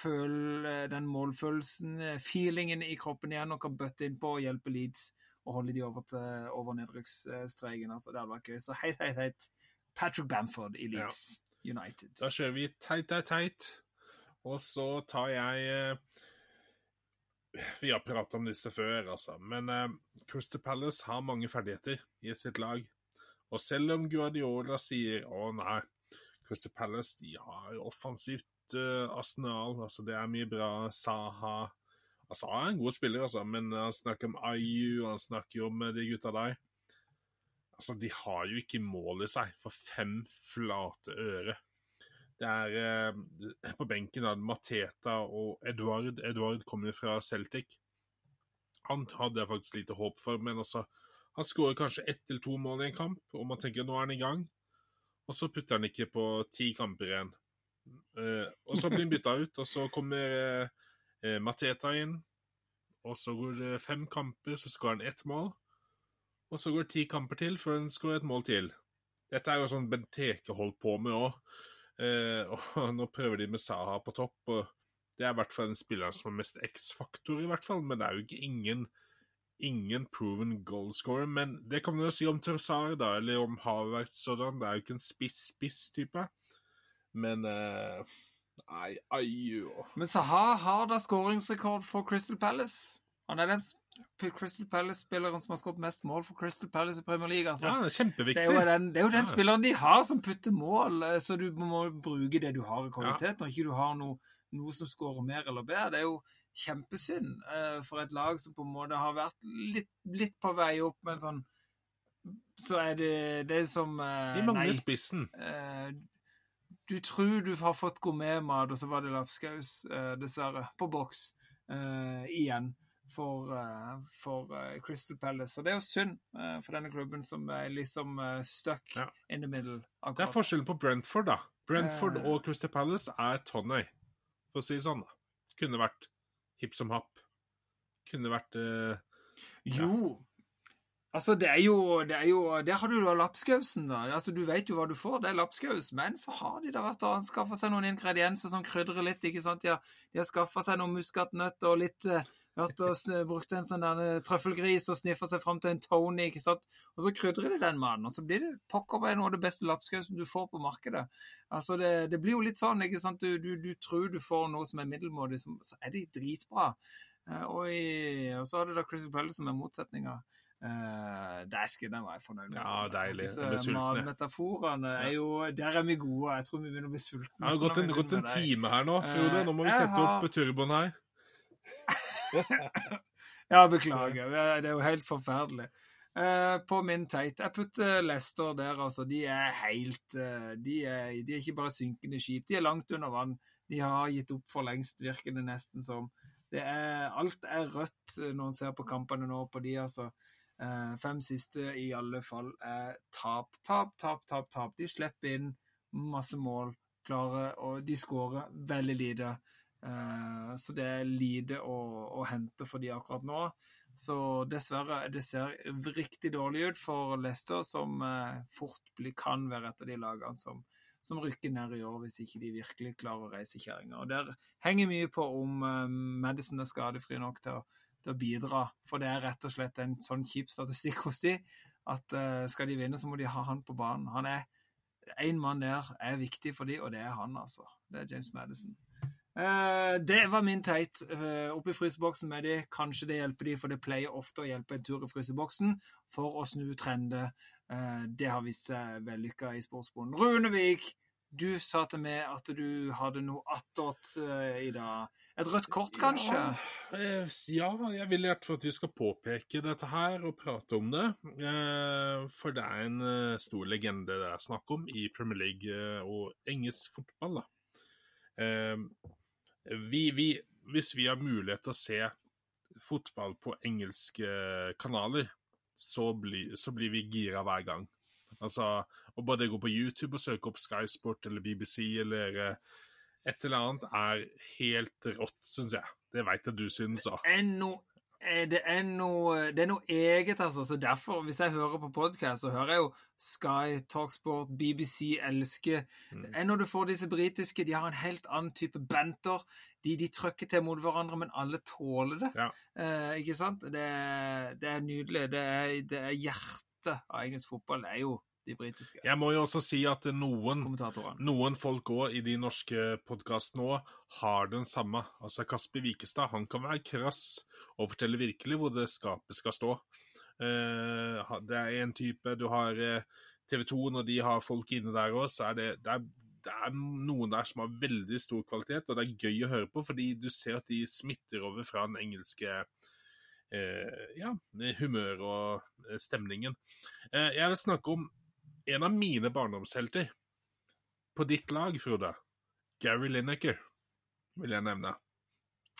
føle den målfølelsen, feelingen i kroppen igjen, og kan bøtte innpå og hjelpe Leeds og holde de over, til, over nedrykksstreken. Altså, det hadde vært gøy. Så heit, heit, heit. Patrick Bamford i Leeds ja. United. Da kjører vi teit, teit, teit. Og så tar jeg eh, Vi har pratet om disse før, altså. Men uh, Crystal Palace har mange ferdigheter i sitt lag. Og selv om Guardiola sier 'Å, nei', Crystal Palace de har offensivt uh, arsenal. altså Det er mye bra. Saha altså, Han er en god spiller, altså, men han snakker om Ayu, han snakker om eh, de gutta der. Altså, De har jo ikke mål i seg for fem flate øre. Det er uh, På benken er Mateta og Edward. Edward kommer fra Celtic. Han hadde jeg faktisk lite håp for, men altså, han skårer kanskje ett eller to mål i en kamp, og man tenker nå er han i gang. Og så putter han ikke på ti kamper igjen. Uh, og så blir han bytta ut, og så kommer uh, Mateta inn. Og så går det fem kamper, så skårer han ett mål. Og så går det ti kamper til før han skårer et mål til. Dette er jo sånn Benteke holdt på med òg. Uh, og nå prøver de med Saha på topp, og Det er i hvert fall den spilleren som har mest X-faktor, i hvert fall. Men det er jo ikke ingen, ingen proven goalscorer. Men det kan man jo si om Trossard, da, eller om Harvard sådan. Det er jo ikke en spiss-spiss-type. Men eh, Nei, ai jo. Men Saha har da skåringsrekord for Crystal Palace. Han er den Crystal Palace-spilleren som har skåret mest mål for Crystal Palace i Premier League. Altså. Ja, det er kjempeviktig. Det er jo den, det er jo den Ja. spilleren de har som putter mål, eh, så du må bruke det du har i kvalitet, når ikke du har noe, noe som skårer mer eller bedre. Det er jo kjempesynd eh, for et lag som på en måte har vært litt, litt på vei opp, men sånn Så er det det som eh, De mangler spissen. Eh, du tror du har fått gourmetmat, og så var det lapskaus, dessverre, på boks igjen for, for Crystal Palace. Og det er jo synd for denne klubben som er liksom stuck Ja. in the middle. Det er forskjellen på Brentford, da. Brentford og Crystal Palace er Tonnøy, for å si det sånn. da. Kunne vært hipp som happ. Kunne vært uh, Jo. Altså, det er jo, det er jo Der har du da lapskausen, da. Altså, Du vet jo hva du får, det er lapskaus. Men så har de da vært og skaffa seg noen ingredienser som krydrer litt. ikke sant? De har, de har skaffa seg noen muskatnøtter og litt eh, vært og brukte brukt en sånn der eh, trøffelgris og sniffa seg fram til en Tony. ikke sant? Og så krydrer de den maten, og så blir det pokker meg noe av det beste lapskausen du får på markedet. Altså, det, det blir jo litt sånn, ikke sant? Du, du, du tror du får noe som er middelmådig, som- så er det dritbra. Eh, Og, i, og så har du da Crystal Palace som er motsetninga. Uh, Dæsken, den var jeg fornøyd med. Ja, deilig. Disse sulten, matmetaforene er jo Der er vi gode. Jeg tror vi begynner å bli sultne. Det har gått en, gått en time her nå, Frode. Nå må vi sette har... opp turboen her. Ja, beklager. Det er jo helt forferdelig. Uh, på min teit Jeg putter Lester der, altså. De er helt uh, de, er, de er ikke bare synkende skip, de er langt under vann. De har gitt opp for lengst, virker det nesten som. Det er, alt er rødt eh, når en ser på kampene nå på de, altså. Uh, fem siste i alle fall er tap, tap, tap, tap. tap. De slipper inn masse mål, klarer, og de skårer veldig lite. Eh, så det er lite å, å hente for de akkurat nå. Så dessverre, det ser riktig dårlig ut for Leicester, som eh, fort kan være et av de lagene som, som rykker ned i år, hvis ikke de virkelig klarer å reise kjerringa. Der henger mye på om eh, Madison er skadefri nok til å, til å bidra, for det er rett og slett en sånn kjip statistikk hos de at skal de vinne, så må de ha han på banen. Han er Én mann der er viktig for de, og det er han, altså. Det er James Madison. Eh, det var min teit. Uh, oppe i fryseboksen med de. Kanskje det hjelper de, for det pleier ofte å hjelpe en tur i fryseboksen for å snu trender. Eh, det har vist seg vellykka i sportsbonden. Runevik, du sa til meg at du hadde noe attåt i dag. Et rødt kort, kanskje? Ja, eh, ja, jeg vil gjerne at vi skal påpeke dette her og prate om det. Eh, For det er en eh, stor legende det er snakk om i Premier League eh, og engelsk fotball. da. Eh, Vi, vi, hvis vi har mulighet til å se fotball på engelske kanaler, så, blir- så blir vi gira hver gang. Altså, å bare gå på YouTube og søke opp Sky Sport eller BBC eller eh, et eller annet er helt rått, syns jeg. Det veit jeg du syns òg. eh, det er, noe, det er noe eget, altså. Så derfor, hvis jeg hører på podkast, så hører jeg jo Sky, Talksport, BBC, elsker Mm. Det er når du får disse britiske, de har en helt annen type banter. De, de trøkker til mot hverandre, men alle tåler det. Ja. Eh, ikke sant? Det, det er nydelig. Det er, det er hjertet av engelsk fotball. Det er jo de britiske Jeg må jo også si at noen, noen folk òg i de norske podkastene òg har den samme. Altså Kasper Wikestad han kan være krass og fortelle virkelig hvor det skapet skal stå. Eh, det er en type Du har TV 2, når de har folk inne der òg, så er det, det, er, det er noen der som har veldig stor kvalitet, og det er gøy å høre på, fordi du ser at de smitter over fra den engelske eh, ja, humøret og eh, stemningen. Eh, jeg vil snakke om en av mine barndomshelter på ditt lag, Frode. Gary Lineker, vil jeg nevne.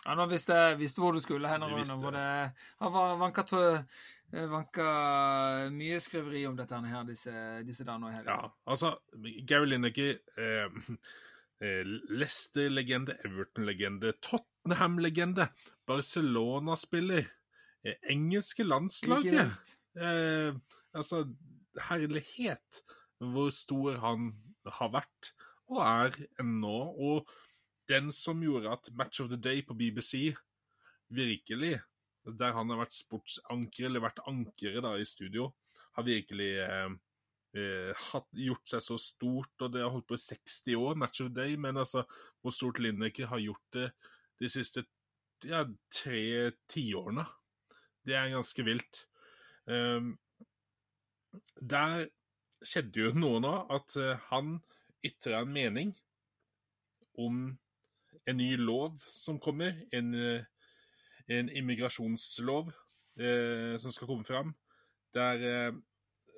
Ja, nå visste jeg visste hvor du skulle hen. Han vanka, vanka mye skriveri om dette her disse, disse dagene og helga. Ja, altså, Gary Lineker eh, eh, Leicester-legende, Everton-legende, Tottenham-legende, Barcelona-spiller, eh, engelske landslaget eh, Altså, herlighet hvor stor han har vært og er ennå. Og den som gjorde at Match of the Day på BBC virkelig, der han har vært sportsanker, eller vært ankeret da i studio, har virkelig eh, eh, hatt, gjort seg så stort, og det har holdt på i 60 år, Match of the Day, men altså hvor stort Lineker har gjort det de siste ja, tre tiårene. Det er ganske vilt. Um, der skjedde jo noe nå, at uh, han ytra en mening om en ny lov som kommer, en, uh, en immigrasjonslov eh, som skal komme fram, der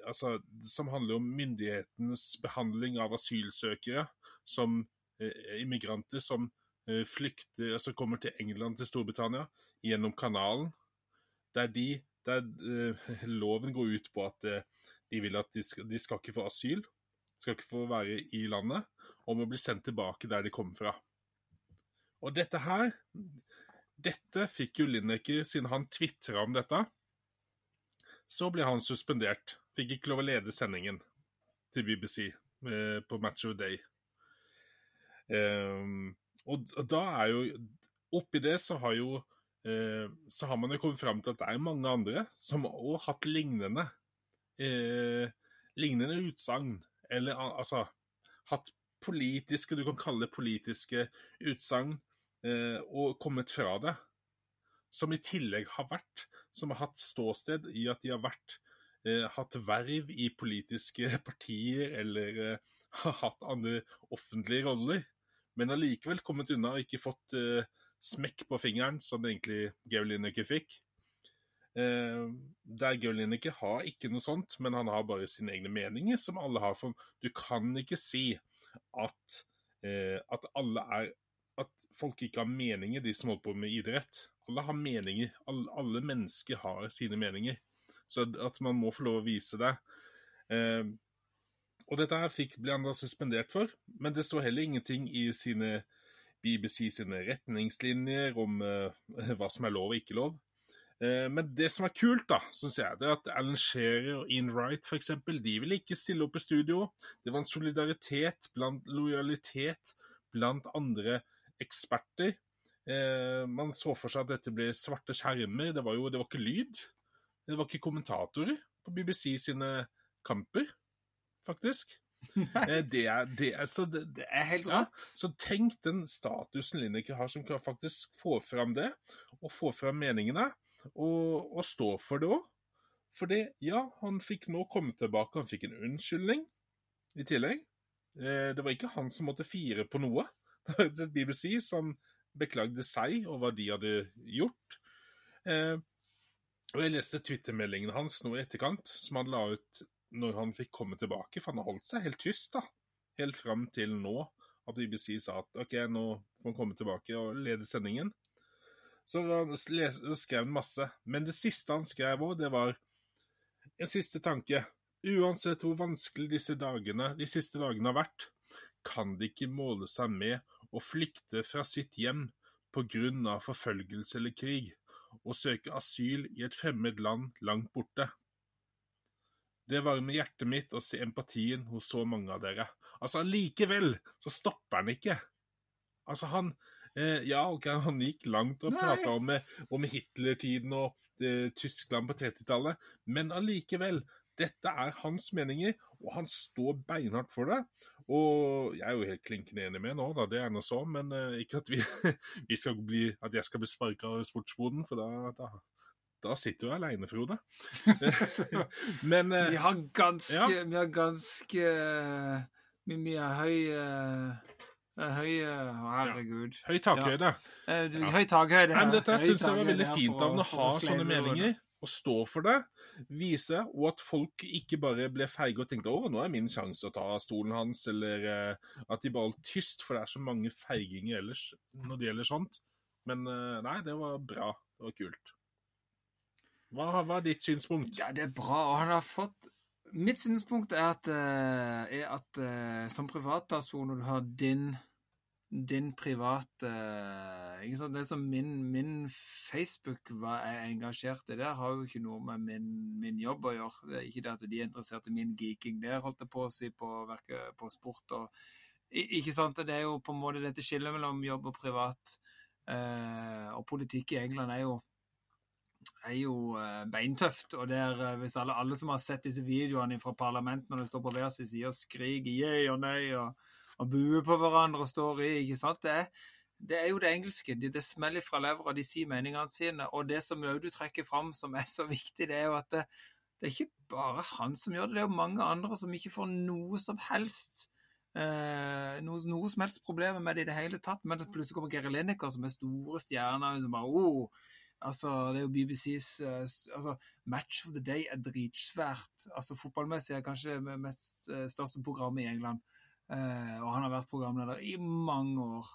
altså, som handler om myndighetenes behandling av asylsøkere som eh, immigranter som eh, flykter, altså kommer til England, til Storbritannia, gjennom kanalen. Der, de, der uh, loven går ut på at uh, de vil at de skal, de skal ikke få asyl, skal ikke få være i landet, og må bli sendt tilbake der de kommer fra. Og dette her Dette fikk jo Lineker, siden han tvitra om dette, så ble han suspendert. Fikk ikke lov å lede sendingen til BBC uh, på Match of the Day. Um, og da er jo Oppi det så har jo eh, Så har man jo kommet fram til at det er mange andre som òg har hatt lignende eh, Lignende utsagn. Eller altså hatt politiske, du kan kalle det politiske utsagn, eh, og kommet fra det. Som i tillegg har vært Som har hatt ståsted i at de har vært eh, hatt verv i politiske partier eller eh, har hatt andre offentlige roller, men allikevel kommet unna og ikke fått eh, smekk på fingeren, som egentlig Gary Lineker fikk. Eh, der Gary Lineker har ikke noe sånt, men han har bare sine egne meninger, som alle har. For du kan ikke si at, eh, at alle er At folk ikke har meninger, de som holder på med idrett. Alle har meninger. Alle, alle mennesker har sine meninger. Så at man må få lov å vise det. Eh, og dette her fikk, ble han da suspendert for, men det står heller ingenting i sine BBC sine retningslinjer om eh, hva som er lov og ikke lov. Eh, men det som er kult, da, syns jeg, det er at Alan Shearer og Ian Wright f.eks. de ville ikke stille opp i studio. Det var en solidaritet, blant lojalitet blant andre eksperter. Eh, man så for seg at dette ble svarte skjermer. Det var jo det var ikke lyd. Det var ikke kommentatorer på BBC sine kamper, faktisk. Eh, det er, det er, så det, det er helt rått. Ja, så tenk den statusen Lineker har, som kan faktisk få fram det, og få fram meningene, og, og stå for det òg. Fordi, ja, han fikk nå komme tilbake, han fikk en unnskyldning i tillegg. Eh, det var ikke han som måtte fire på noe. Det var BBC som beklagde seg og hva de hadde gjort. Eh, og jeg leste Twitter-meldingen hans nå i etterkant, som han la ut når han fikk komme tilbake, for han har holdt seg helt tyst, da. Helt fram til nå, at BBC sa at OK, nå får han komme tilbake og lede sendingen. Så han skrev han masse. Men det siste han skrev òg, det var en siste tanke. Uansett hvor vanskelig disse dagene, de siste dagene har vært, kan de ikke måle seg med å flykte fra sitt hjem av forfølgelse eller krig og søke asyl i et fremmed land langt borte. Det varmer hjertet mitt å se empatien hos så mange av dere. Altså, allikevel så stopper han ikke. Altså, han eh, Ja, ok, han gikk langt og prata om, om Hitler-tiden og eh, Tyskland på 30-tallet, men allikevel. Dette er hans meninger, og han står beinhardt for det. Og jeg er jo helt klinkende enig med nå, da, det er nå så, men uh, ikke at, vi, vi, skal bli, at jeg skal bli sparka av sportsboden, for da, da, da sitter du aleine, Frode. men uh, Vi har ganske ja. Vi har ganske Vi, vi har høy uh, Høy Herregud. Ja. Høy takhøyde. Ja. Høy takhøyde. Ja. Dette syns jeg var veldig fint av ham å ha sånne meninger og stå for det, vise, og at folk ikke bare ble feige og tenkte å, nå er min sjanse å ta stolen hans, eller at de bare holdt tyst, for det er så mange feiginger ellers når det gjelder sånt. Men nei, det var bra. Det var kult. Hva, hva, er ditt synspunkt? Ja, det er bra. Og han har fått Mitt synspunkt er at, uh, er at som privatperson, når du har din din private ikke sant? Det som min, min Facebook var er engasjert i der, har jo ikke noe med min, min, jobb å gjøre. Det er ikke det at de er interessert i min geeking. Der holdt jeg på å si på, på sport og Ikke sant? Det er jo på en måte dette skillet mellom jobb og privat. Eh, og politikk i England er jo er jo uh, beintøft. og der, uh, hvis alle, alle, som har sett disse videoene fra parlamentet når de står på hver sin side og skriker yeah og nei og, og buer på hverandre og står i ikke sant? Det er, det er jo det engelske. Det, det smeller fra levra, de sier meningene sine. Og det som du trekker fram som er så viktig, det er jo at det, det, er ikke bare han som gjør det, det er jo mange andre som ikke får noe som helst eh, noe, noe, som helst problemer med det i det hele tatt. Men plutselig kommer Geri Lineker, som er store stjerner, som bare oh, Altså, det er jo BBCs uh, eh, altså, Match of the Day er dritsvært. Altså, Fotballmessig er kanskje det mest uh, største programmet i England. Uh, og han har vært programleder i mange år.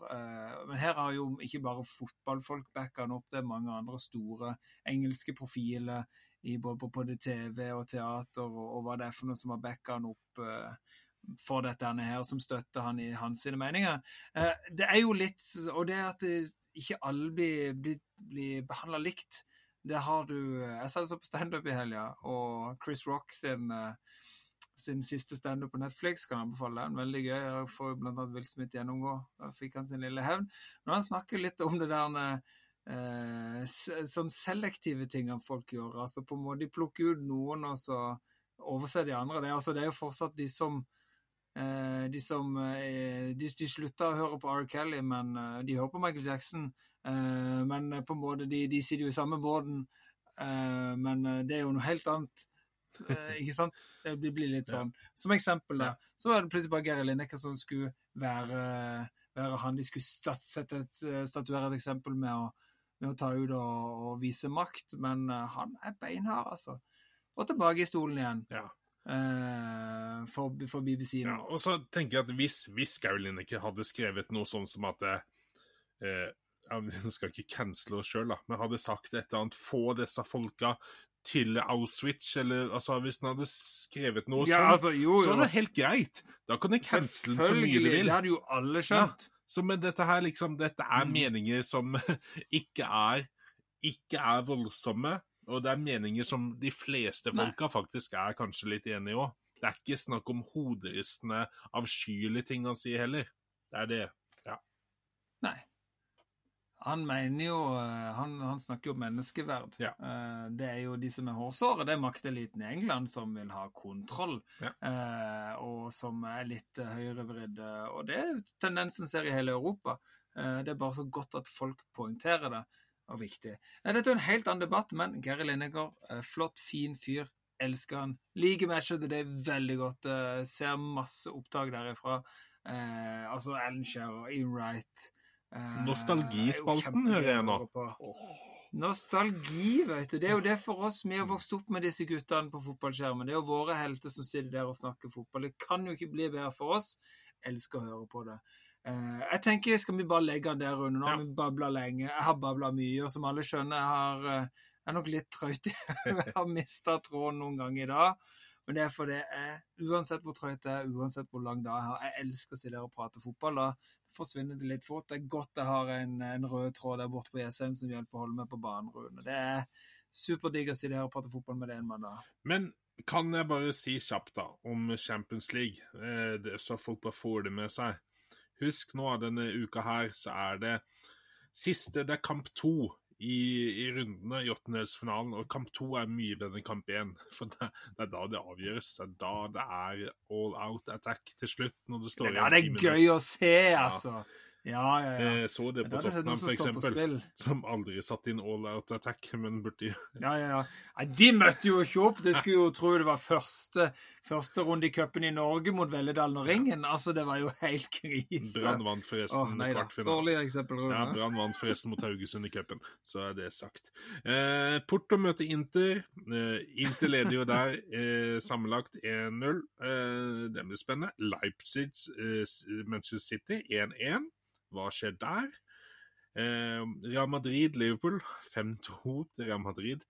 men her har jo ikke bare fotballfolk backa han opp, det er mange andre store engelske profiler i både, både TV og teater og, og, hva det er for noe som har backa han opp for dette her, som støtter han i hans sine meninger. Eh, det er jo litt Og det at ikke alle blir, blir, blir behandla likt, det har du Jeg sa det så på standup i helga, og Chris Rock sin, eh, sin siste standup på Netflix kan jeg anbefale den. Veldig gøy. Jeg får blant annet Will Smith gjennomgå. Da fikk han sin lille hevn. Men han snakker litt om det der eh, sånn selektive tingene folk gjør. Altså på en måte De plukker ut noen, og så overser de andre. Det er, altså, det er jo fortsatt de som Eh, de som eh, de, de slutta å høre på R. Kelly, men de hører på Michael Jackson. Men på en måte, de, de sitter jo i samme båten, men det er jo noe helt annet. ikke sant? Det blir litt sånn. Som eksempel, da, så var det plutselig bare Geir Lineker som skulle være, være han de skulle sette et, statuere et eksempel med å, med å ta ut og, og, vise makt, men han er beinhard, altså. Og tilbake i stolen igjen. Ja. Uh, for, for, BBC. Ja, og så tenker jeg at Hvis, hvis Gary Lineker hadde skrevet noe sånn som at uh, Jeg skal ikke cancele oss sjøl, men hadde sagt et eller annet Få disse folka til Auschwitz, eller altså Hvis han hadde skrevet noe ja, sånt, altså, jo, jo. så er det helt greit. Da kan du cancele så mye du vil. Det hadde jo alle skjønt. Ja. Så men dette her, liksom Dette er mm. meninger som ikke er ikke er voldsomme, og det er meninger som de fleste folka Nei. faktisk er kanskje litt enige i òg. Det er ikke snakk om hoderistende, avskyelige ting han sier heller. Det er det. Ja. Nei. Han mener jo eh, Han, han snakker jo om menneskeverd. Ja. Eh, det er jo de som er hårsåre, det er makteliten i England som vil ha kontroll, ja. Eh, og som er litt høyrevridde. Og det er tendensen ser i hele Europa. Det er bare så godt at folk poengterer det og viktig. Dette er en helt annen debatt, men Gary Lineker, flott, fin fyr. Elsker han. Liker Match of the Day veldig godt. Ser masse opptak derifra. Altså Alan Shearer, Ian Wright Nostalgispalten hører jeg nå. Nostalgi, vet du. Det er jo det for oss. Vi har vokst opp med disse guttene på fotballskjermen. Det er jo våre helter som sitter der og snakker fotball. Det kan jo ikke bli bedre for oss. Jeg Elsker å høre på det. Uh, jeg tenker, Skal vi bare legge den der under? Nå har vi babla lenge. Jeg har babla mye. Og som alle skjønner, jeg, har, uh, jeg er nok litt trøyt. jeg har mista tråden noen ganger i dag. Men det er fordi jeg, uansett hvor trøyt jeg er, uansett hvor lang dag jeg har, jeg elsker å sitte der og prate fotball. Da forsvinner litt fort. Det er godt jeg har en, en rød tråd der borte på ESM som hjelper å holde meg på banen. Rune. Det er superdigg å sitte her og prate fotball med det en mandag. da. Men kan jeg bare si kjapt da, om Champions League, eh, så folk bare får det med seg. Husk nå, denne uka her så er det siste Det er kamp to i, i rundene i åttendelsfinalen. og kamp to er mye bedre enn kamp én. For det, det, er da det avgjøres. Det er da det er all out attack til slutt. når Det står det er da det er gøy å se, altså. Ja. Ja, ja, ja. Jeg så det på Tottenham, for eksempel, som aldri satte inn all out attack, men burde Ja, ja, ja. Nei, de møtte jo ikke opp. Det skulle jo tro det var første, første runde i cupen i Norge mot Velledalen og Ringen. Altså, det var jo helt krise. Brann vant forresten oh, kvartfinalen. Dårlig eksempel, Rune. Ja, Brann vant forresten mot Haugesund i cupen, så er det sagt. Eh, Porto møter Inter. Eh, Inter leder jo der eh, sammenlagt 1-0. Eh, det blir spennende. Leipzig, eh, Manchester City 1-1. Hva skjer der? Eh, Real Madrid-Liverpool 5-2 til Real Madrid.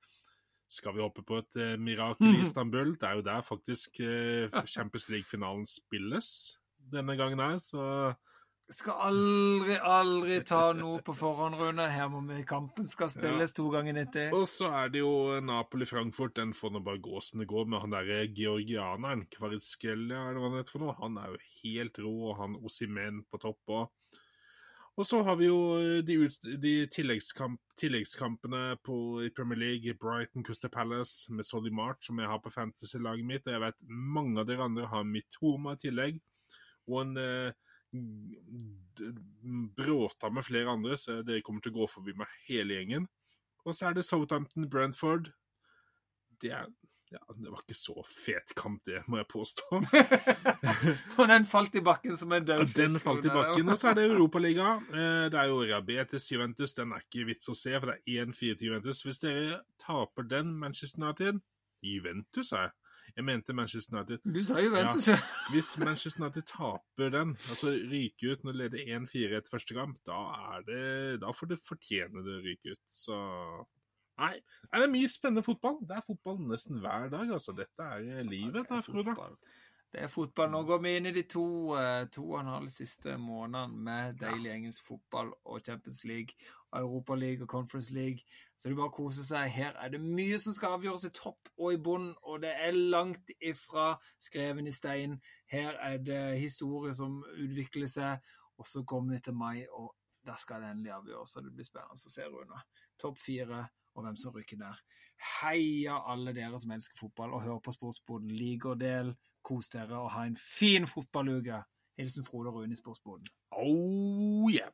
Skal vi hoppe på et eh, mirakel i Istanbul? Det er jo der faktisk eh, Champions League-finalen spilles denne gangen her, så Skal aldri, aldri ta noe på forhånd, Rune. Her må vi Kampen skal spilles to ganger 90. Og så er det jo Napoli-Frankfurt. Den får nå bare gå som det går med han derre georgianeren. Kvaritskhelia, eller hva han heter for noe. Han er jo helt rå, og han Osimen på topp òg. Og så har vi jo de, ut, de tilleggskamp, tilleggskampene på, i Premier League. Brighton Custer Palace med Solly March, som jeg har på fantasy-laget mitt. Og jeg vet mange av dere andre har Mitoma i tillegg. Og en eh, bråta med flere andre, så dere kommer til å gå forbi meg hele gjengen. Og så er det Southampton Brentford. Det er ja, det var ikke så fet kamp, det, må jeg påstå. og den falt i bakken som en død fisk. Den falt i bakken, og så er det Europaliga. Det er jo Rabetes Juventus, den er ikke vits å se, for det er 1-4 til Juventus. Hvis dere taper den, Manchester United Juventus, sa jeg. Jeg mente Manchester United. Du sa Juventus, ja. Hvis Manchester United taper den, altså ryker ut når de leder 1-4 etter første kamp, da, er det, da får det fortjene det å ryke ut. Så Nei, det er mye spennende fotball. Det er fotball nesten hver dag, altså. Dette er livet. Det, er Frode. det er fotball. Nå går vi inn i de to, to og en halv siste månedene med deilig engelsk fotball og Champions League, Europa League og Conference League. Så det er bare å kose seg. Her er det mye som skal avgjøres i topp og i bunn, og det er langt ifra skreven i stein. Her er det historie som utvikler seg, og så kommer vi til mai, og der skal det endelig avgjøres. Og det blir spennende å se, Rune. Topp fire og hvem som rykker der. Heia alle dere som elsker fotball og hører på Sportsboden. Lik og del, kos dere og ha en fin fotballuke. Hilsen Frode og Rune i Sportsboden. Oh yeah!